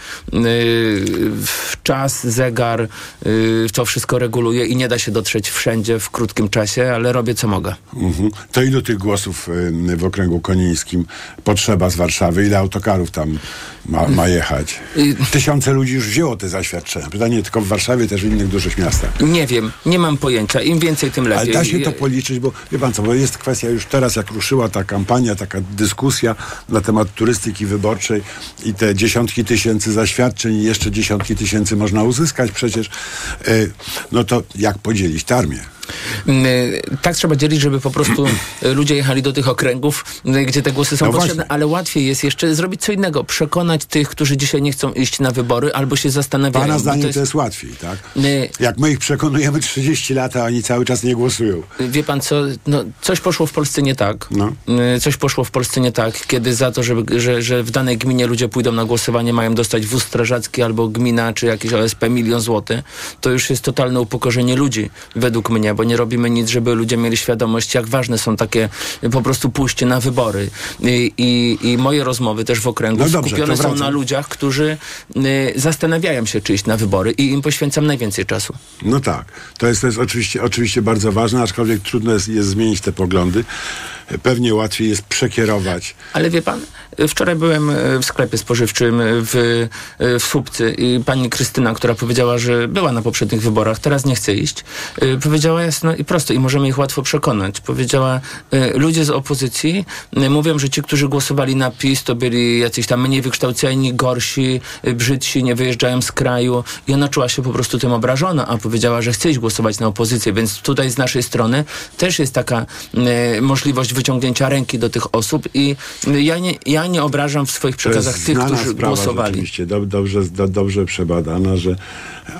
czas, zegar to wszystko reguluje i nie da się dotrzeć wszędzie w krótkim czasie, ale robię co mogę. Mhm. To ilu tych głosów w okręgu konińskim potrzeba z Warszawy? Ile autokarów tam ma, ma jechać? Tysiące ludzi już wzięło te zaświadczenia. Pytanie tylko w Warszawie, też w innych dużych miastach. Nie wiem, nie mam pojęcia. Im więcej, tym lepiej. Ale da się to policzyć, bo wie pan co, bo jest kwestia już teraz, jak ruszyła ta kampania, taka dyskusja na temat turystyki wyborczej i te dziesiątki tysięcy zaświadczeń i jeszcze dziesiątki tysięcy można uzyskać przecież, no to jak podzielić tę armię? Tak trzeba dzielić, żeby po prostu ludzie jechali do tych okręgów, gdzie te głosy są no potrzebne, właśnie. ale łatwiej jest jeszcze zrobić co innego. Przekonać tych, którzy dzisiaj nie chcą iść na wybory albo się zastanawiają. Pana zdaniem to jest... to jest łatwiej, tak? Jak my ich przekonujemy 30 lat, a oni cały czas nie głosują. Wie pan co, no, coś poszło w Polsce nie tak. No. Coś poszło w Polsce nie tak, kiedy za to, żeby, że, że w danej gminie ludzie pójdą na głosowanie, mają dostać wóz strażacki albo gmina, czy jakieś OSP milion złotych, to już jest totalne upokorzenie ludzi, według mnie, bo nie robimy nic, żeby ludzie mieli świadomość, jak ważne są takie po prostu pójście na wybory. I, i, i moje rozmowy też w okręgu no dobrze, skupione są na ludziach, którzy y, zastanawiają się, czy iść na wybory i im poświęcam najwięcej czasu. No tak. To jest, to jest oczywiście, oczywiście bardzo ważne, aczkolwiek trudno jest, jest zmienić te poglądy. Pewnie łatwiej jest przekierować. Ale wie pan, wczoraj byłem e, w sklepie spożywczym w, e, w Słupcy i pani Krystyna, która powiedziała, że była na poprzednich wyborach, teraz nie chce iść, e, powiedziała jasno i prosto i możemy ich łatwo przekonać. Powiedziała, ludzie z opozycji mówią, że ci, którzy głosowali na PiS, to byli jacyś tam mniej wykształceni, gorsi, brzydsi, nie wyjeżdżają z kraju i ona czuła się po prostu tym obrażona, a powiedziała, że chce iść głosować na opozycję, więc tutaj z naszej strony też jest taka możliwość wyciągnięcia ręki do tych osób i ja nie, ja nie obrażam w swoich przekazach tych, którzy sprawa, głosowali. Oczywiście do, dobrze, do, dobrze przebadana, że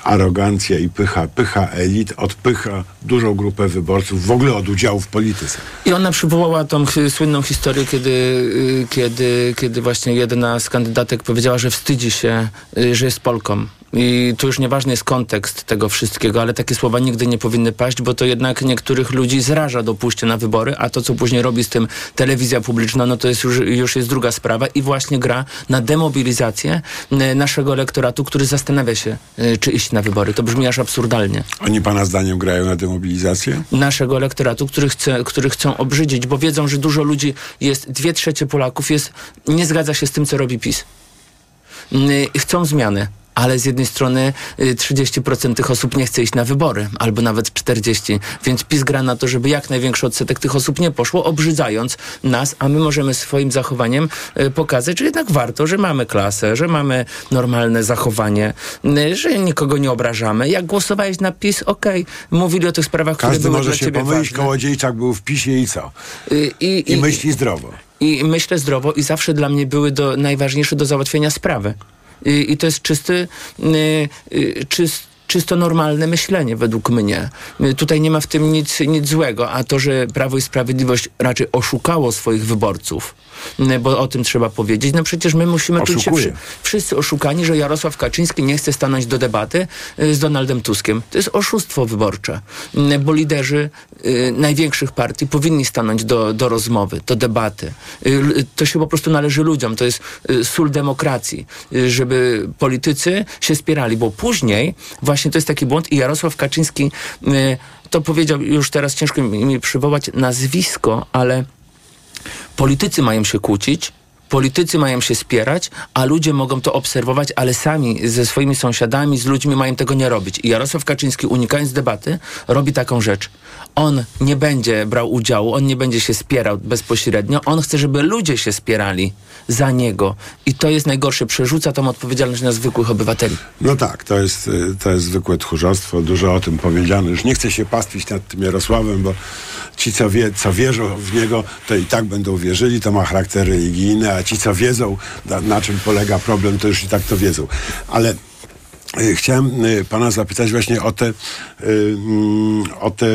arogancja i pycha, pycha elit odpycha dużą grupę wyborców w ogóle od udziału w polityce. I ona przywołała tą słynną historię, kiedy, y, kiedy, kiedy właśnie jedna z kandydatek powiedziała, że wstydzi się, y, że jest Polką. I tu już nieważny jest kontekst tego wszystkiego, ale takie słowa nigdy nie powinny paść, bo to jednak niektórych ludzi zraża do pójścia na wybory, a to, co później robi z tym telewizja publiczna, no to jest już, już jest druga sprawa i właśnie gra na demobilizację e, naszego elektoratu, który zastanawia się, e, czy iść na wybory. To brzmi aż absurdalnie. Oni pana zdaniem grają na demobilizację? Naszego elektoratu, który, chce, który chcą obrzydzić, bo wiedzą, że dużo ludzi jest, dwie trzecie Polaków jest, nie zgadza się z tym, co robi PiS. Chcą zmiany ale z jednej strony 30% y, tych osób nie chce iść na wybory, albo nawet 40%, więc PiS gra na to, żeby jak największy odsetek tych osób nie poszło, obrzydzając nas, a my możemy swoim zachowaniem y, pokazać, że jednak warto, że mamy klasę, że mamy normalne zachowanie, y, że nikogo nie obrażamy. Jak głosowałeś na PiS, okej, okay. mówili o tych sprawach, Każdy które były może dla się ciebie pomylić, ważne. Kołodziejczak był w PiSie i co? I, i, I myśli zdrowo. I myślę zdrowo i zawsze dla mnie były do, najważniejsze do załatwienia sprawy. I, to jest czysty, y, y, czysty czysto normalne myślenie według mnie. Y, tutaj nie ma w tym nic, nic złego, a to, że Prawo i Sprawiedliwość raczej oszukało swoich wyborców, bo o tym trzeba powiedzieć. No przecież my musimy czuć się wszy, wszyscy oszukani, że Jarosław Kaczyński nie chce stanąć do debaty z Donaldem Tuskiem. To jest oszustwo wyborcze, bo liderzy y, największych partii powinni stanąć do, do rozmowy, do debaty. Y, to się po prostu należy ludziom. To jest y, sól demokracji, y, żeby politycy się spierali, bo później właśnie to jest taki błąd i Jarosław Kaczyński y, to powiedział, już teraz ciężko mi przywołać nazwisko, ale politycy mają się kłócić, politycy mają się spierać, a ludzie mogą to obserwować, ale sami ze swoimi sąsiadami, z ludźmi mają tego nie robić. I Jarosław Kaczyński, unikając debaty, robi taką rzecz. On nie będzie brał udziału, on nie będzie się spierał bezpośrednio, on chce, żeby ludzie się spierali za niego. I to jest najgorsze. Przerzuca tą odpowiedzialność na zwykłych obywateli. No tak, to jest, y, to jest zwykłe tchórzostwo. Dużo o tym powiedziano. Już nie chcę się pastwić nad tym Jarosławem, bo ci, co, wie, co wierzą w niego, to i tak będą wierzyli. To ma charakter religijny, a ci, co wiedzą, na, na czym polega problem, to już i tak to wiedzą. Ale Chciałem y, pana zapytać właśnie o tę mm, o tę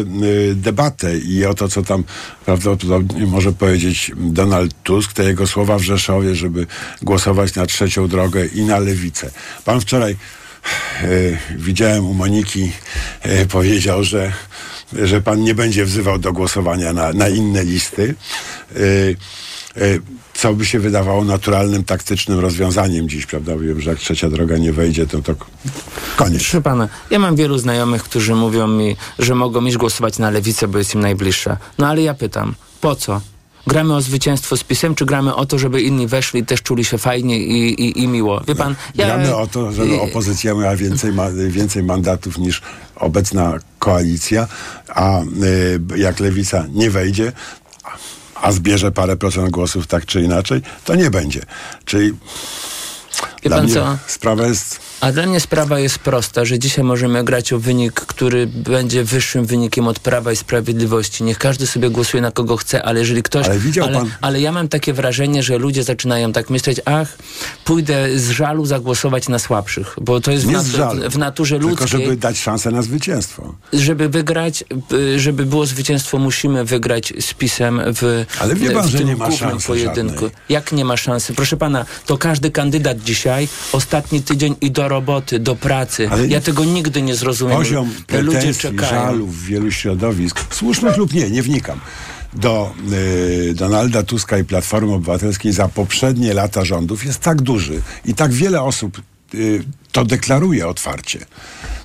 debatę i o to, co tam prawdopodobnie może powiedzieć Donald Tusk, te jego słowa w Rzeszowie, żeby głosować na trzecią drogę i na lewicę. Pan wczoraj widziałem u Moniki, powiedział, że że pan nie będzie wzywał do głosowania na, na inne listy. Yy, co by się wydawało naturalnym, taktycznym rozwiązaniem dziś, prawda? Wiem, że jak trzecia droga nie wejdzie, to to koniec. Proszę pana, ja mam wielu znajomych, którzy mówią mi, że mogą iść głosować na lewicę, bo jest im najbliższa. No ale ja pytam, po co? Gramy o zwycięstwo z pisem, czy gramy o to, żeby inni weszli i też czuli się fajnie i, i, i miło? Wie pan, ja... Gramy o to, żeby opozycja miała więcej, ma, więcej mandatów niż obecna koalicja, a y, jak lewica nie wejdzie, a zbierze parę procent głosów tak czy inaczej, to nie będzie. Czyli Wie dla pan co? sprawa jest A dla mnie sprawa jest prosta, że dzisiaj możemy grać o wynik, który będzie wyższym wynikiem od Prawa i Sprawiedliwości. Niech każdy sobie głosuje na kogo chce, ale jeżeli ktoś... Ale widział ale, pan- ale ja mam takie wrażenie, że ludzie zaczynają tak myśleć, ach, pójdę z żalu zagłosować na słabszych, bo to jest w, żalu, w naturze tylko ludzkiej. żeby dać szansę na zwycięstwo. Żeby wygrać, y, żeby było zwycięstwo, musimy wygrać z PiSem w, Ale wie pan, w że nie ma szansy pojedynku. żadnej. Jak nie ma szansy? Proszę pana, to każdy kandydat dzisiaj, ostatni tydzień i do roboty, do pracy. Ale ja tego nigdy nie zrozumiem. Poziom Te ludzie pretensji, czekają. żalu w wielu środowisk, słusznych lub nie, nie wnikam, do y, Donalda Tuska i Platformy Obywatelskiej za poprzednie lata rządów jest tak duży i tak wiele osób y, to deklaruje otwarcie.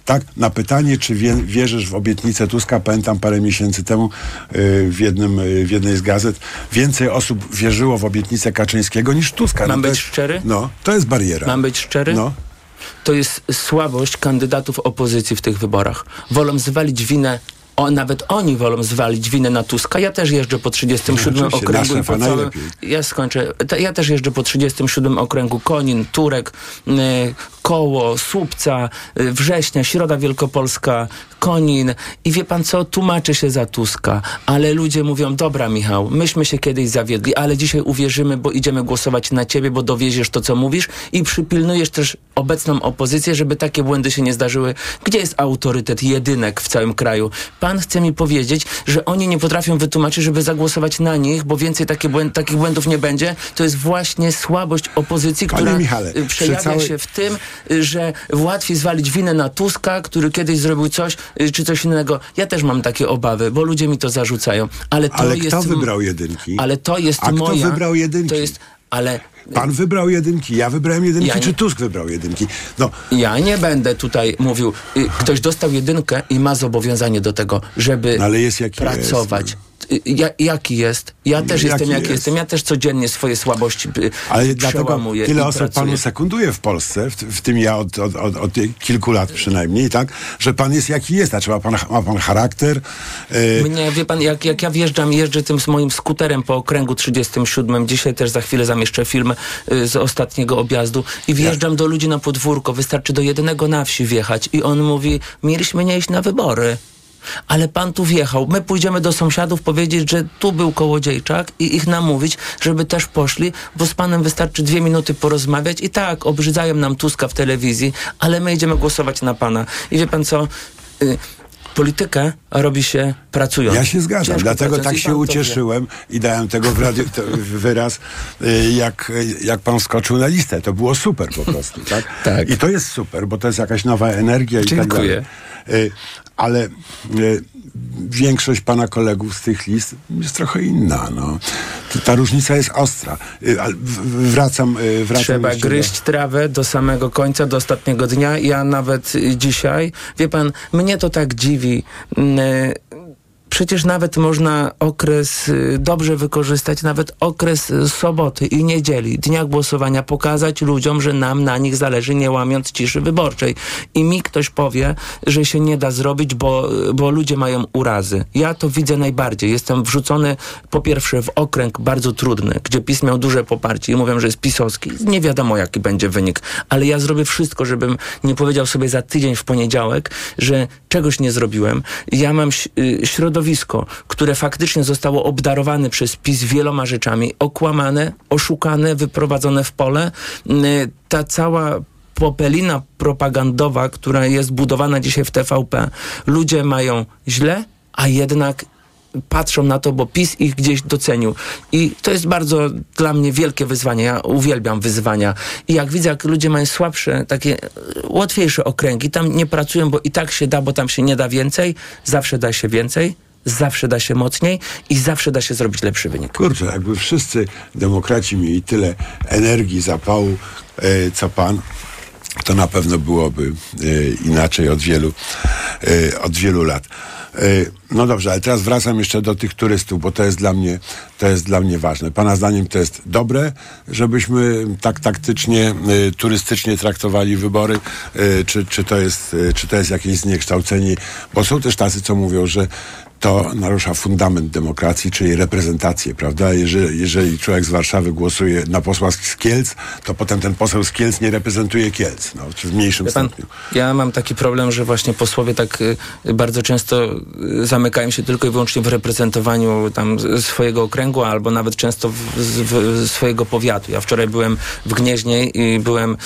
Tak? Na pytanie, czy wie, wierzysz w obietnicę Tuska, pamiętam parę miesięcy temu y, w, jednym, y, w jednej z gazet, więcej osób wierzyło w obietnicę Kaczyńskiego niż Tuska. Mam no, być jest, szczery? No, to jest bariera. Mam być szczery? No. To jest słabość kandydatów opozycji w tych wyborach. Wolą zwalić winę o, nawet oni wolą zwalić winę na Tuska. Ja też jeżdżę po 37 No, okręgu po całym... Ja skończę. Ja też jeżdżę po 37 okręgu Konin, Turek, y, Koło, Słupca, y, Września, Środa Wielkopolska, Konin. I wie pan co? Tłumaczy się za Tuska. Ale ludzie mówią, dobra Michał, myśmy się kiedyś zawiedli, ale dzisiaj uwierzymy, bo idziemy głosować na ciebie, bo dowieziesz to, co mówisz i przypilnujesz też obecną opozycję, żeby takie błędy się nie zdarzyły. Gdzie jest autorytet jedynek w całym kraju? Pan chce mi powiedzieć, że oni nie potrafią wytłumaczyć, żeby zagłosować na nich, bo więcej takie błęd, takich błędów nie będzie. To jest właśnie słabość opozycji, Panie która Michale, y, przejawia przy całej- się w tym, y, że łatwiej zwalić winę na Tuska, który kiedyś zrobił coś, czy coś innego. Ja też mam takie obawy, bo ludzie mi to zarzucają. Ale to Ale jest kto wybrał jedynki? Ale to jest A kto moja... wybrał jedynki? To jest... Ale Pan wybrał jedynki, ja wybrałem jedynki, Ja nie- czy Tusk wybrał jedynki? No, Ja nie będę tutaj mówił, y, ktoś dostał jedynkę i ma zobowiązanie do tego, żeby No, pracować. jest, Y, Ja, jaki jest? Ja też Jaki jestem jaki jest? jestem. Ja też codziennie swoje słabości y, Ale przełamuję tyle i osób pracuję. panu sekunduje w Polsce, w, w tym ja od, od, od, od kilku lat przynajmniej, tak? Że pan jest jaki jest, znaczy ma pan, ma pan charakter. e, Mnie, wie pan, jak, jak ja wjeżdżam, jeżdżę tym z moim skuterem po okręgu 37, dzisiaj też za chwilę zamieszczę film y, z ostatniego objazdu i wjeżdżam do ludzi na podwórko, wystarczy do jednego na wsi wjechać i on mówi, mieliśmy nie iść na wybory. Ale pan tu wjechał. My pójdziemy do sąsiadów powiedzieć, że tu był kołodziejczak i ich namówić, żeby też poszli, bo z panem wystarczy dwie minuty porozmawiać i tak, obrzydzają nam Tuska w telewizji, ale my idziemy głosować na pana. I wie pan co? Y, politykę robi się pracując. Ja się zgadzam, Ciężko dlatego tak się ucieszyłem i dałem tego w radiu, to, wyraz, y, jak, jak pan skoczył na listę. To było super po prostu, tak? Tak. I to jest super, bo to jest jakaś nowa energia i tak Dziękuję. dalej. Y, Ale y, większość pana kolegów z tych list jest trochę inna, no. Ta- różnica jest ostra. Y, Wracam, wracam Trzeba jeszcze do- gryźć trawę do samego końca, do ostatniego dnia. Ja nawet dzisiaj, wie pan, mnie to tak dziwi. Y, Przecież nawet można okres y, dobrze wykorzystać, nawet okres y, soboty i niedzieli, dnia głosowania, pokazać ludziom, że nam na nich zależy, nie łamiąc ciszy wyborczej. I mi ktoś powie, że się nie da zrobić, bo, bo ludzie mają urazy. Ja to widzę najbardziej. Jestem wrzucony po pierwsze w okręg bardzo trudny, gdzie PiS miał duże poparcie i mówią, że jest pisowski. Nie wiadomo, jaki będzie wynik, ale ja zrobię wszystko, żebym nie powiedział sobie za tydzień w poniedziałek, że czegoś nie zrobiłem. Ja mam y, środowisko, które faktycznie zostało obdarowane przez PiS wieloma rzeczami, okłamane, oszukane, wyprowadzone w pole. Y, Ta cała popelina propagandowa, która jest budowana dzisiaj w TVP, ludzie mają źle, a jednak patrzą na to, bo PiS ich gdzieś docenił. I to jest bardzo dla mnie wielkie wyzwanie. Ja uwielbiam wyzwania. I jak widzę, jak ludzie mają słabsze, takie e, łatwiejsze okręgi, tam nie pracują, bo i tak się da, bo tam się nie da więcej, zawsze da się więcej, zawsze da się mocniej i zawsze da się zrobić lepszy wynik. Kurczę, jakby wszyscy demokraci mieli tyle energii, zapału, e, co pan, to na pewno byłoby e, inaczej od wielu, e, od wielu lat. E, no dobrze, ale teraz wracam jeszcze do tych turystów, bo to jest dla mnie, to jest dla mnie ważne. Pana zdaniem to jest dobre, żebyśmy tak taktycznie, turystycznie traktowali wybory, czy, czy, to jest, czy to jest jakieś zniekształcenie? Bo są też tacy, co mówią, że to narusza fundament demokracji, czyli reprezentację, prawda? Jeżeli, jeżeli człowiek z Warszawy głosuje na posła z Kielc, to potem ten poseł z Kielc nie reprezentuje Kielc, no, czy w mniejszym pan, stopniu. ja mam taki problem, że właśnie posłowie tak y, bardzo często y, zamykają się tylko i wyłącznie w reprezentowaniu tam swojego okręgu, albo nawet często w, w, swojego powiatu. Ja wczoraj byłem w Gnieźnie i byłem y,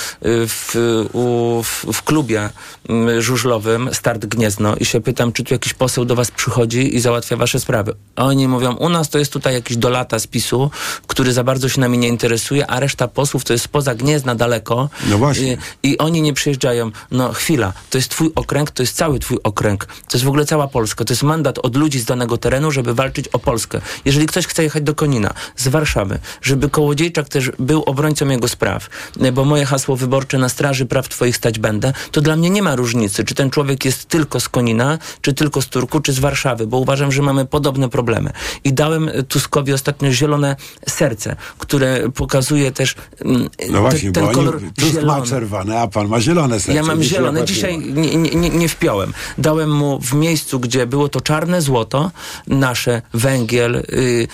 w, u, w, w klubie mm, żużlowym Start Gniezno i się pytam, czy tu jakiś poseł do was przychodzi i załatwia wasze sprawy. A oni mówią, u nas to jest tutaj jakiś dolata z PiSu, który za bardzo się nami nie interesuje, a reszta posłów to jest spoza Gniezna daleko. No właśnie. I, i oni nie przyjeżdżają. No chwila, to jest twój okręg, to jest cały twój okręg. To jest w ogóle cała Polska. To jest mandat od ludzi z danego terenu, żeby walczyć o Polskę. Jeżeli ktoś chce jechać do Konina z Warszawy, żeby Kołodziejczak też był obrońcą jego spraw, bo moje hasło wyborcze na straży praw twoich stać będę, to dla mnie nie ma różnicy, czy ten człowiek jest tylko z Konina, czy tylko z Turku, czy z Warszawy, bo uważam, że mamy podobne problemy. I dałem Tuskowi ostatnio zielone serce, które pokazuje też mm, No właśnie, ten bo kolor oni, Tusk ma zielony. czerwone, a pan ma zielone serce. Ja mam zielone. Dzisiaj nie ma. nie, nie, wpiąłem. Dałem mu w miejscu, gdzie było to czarne złoto, nasze, węgiel. y,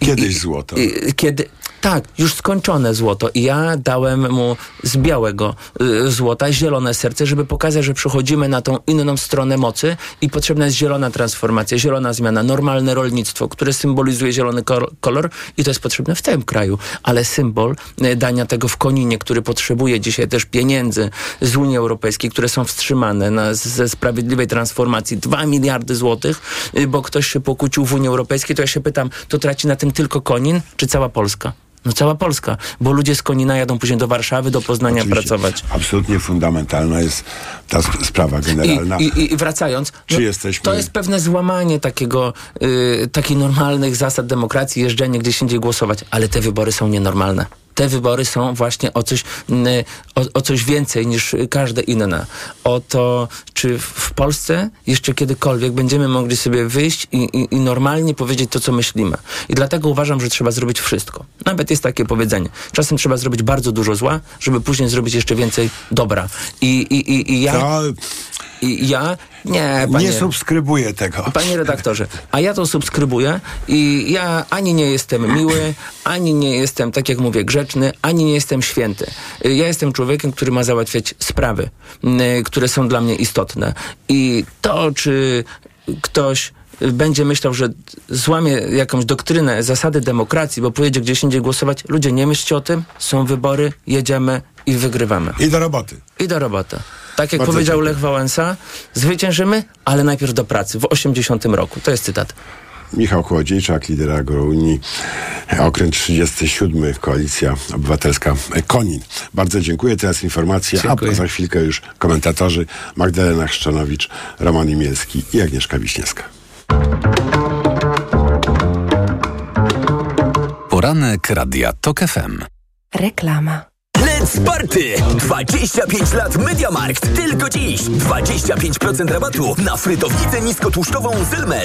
Kiedyś złoto. kiedy. Tak, już skończone złoto. I ja dałem mu z białego y, złota zielone serce, żeby pokazać, że przechodzimy na tą inną stronę mocy i potrzebna jest zielona transformacja, zielona zmiana, normalne rolnictwo, które symbolizuje zielony kolor i to jest potrzebne w całym kraju. Ale symbol y, dania tego w Koninie, który potrzebuje dzisiaj też pieniędzy z Unii Europejskiej, które są wstrzymane na, ze sprawiedliwej transformacji, 2 miliardy złotych, y, bo ktoś się pokłócił w Unii Europejskiej, to ja się pytam, to traci na tym tylko Konin, czy cała Polska? No cała Polska, bo ludzie z Konina jadą później do Warszawy, do Poznania Oczywiście pracować. Absolutnie fundamentalna jest ta sp- sprawa I, generalna. i, I wracając, no, jesteśmy- to jest pewne złamanie takiego, y, takich normalnych zasad demokracji, jeżdżenie gdzieś indziej głosować, ale te wybory są nienormalne. Te wybory są właśnie o coś, y, o, o coś więcej niż każde inne. O to, czy w Polsce jeszcze kiedykolwiek będziemy mogli sobie wyjść i, i, i normalnie powiedzieć to, co myślimy. I dlatego uważam, że trzeba zrobić wszystko. Nawet jest takie powiedzenie. Czasem trzeba zrobić bardzo dużo zła, żeby później zrobić jeszcze więcej dobra. I, i, i, i ja... To I ja nie, panie, nie subskrybuję tego. panie redaktorze, a ja to subskrybuję i ja ani nie jestem miły, ani nie jestem, tak jak mówię, grzeczny, ani nie jestem święty. Ja jestem człowiekiem, który ma załatwiać sprawy, które są dla mnie istotne. I to, czy ktoś będzie myślał, że złamie jakąś doktrynę, zasady demokracji, bo pojedzie gdzieś indziej głosować. Ludzie, nie myślcie o tym, są wybory, jedziemy i wygrywamy. I do roboty. I do roboty. Tak jak Bardzo powiedział dziękuję. Lech Wałęsa, zwyciężymy, ale najpierw do pracy. W 80 roku. To jest cytat. Michał Kołodziejczak, lider Agrounii, okręt 37, Koalicja Obywatelska Konin. Bardzo dziękuję. Teraz informacje, Dziękuję. a za chwilkę już komentatorzy Magdalena Chrzczanowicz, Roman Imielski i Agnieszka Wiśniewska. Poranek Radia TOK FM. Reklama. Let's Party! 25 lat Mediamarkt. Tylko dziś. 25% rabatu na frytownicę niskotłuszczową Zylmer.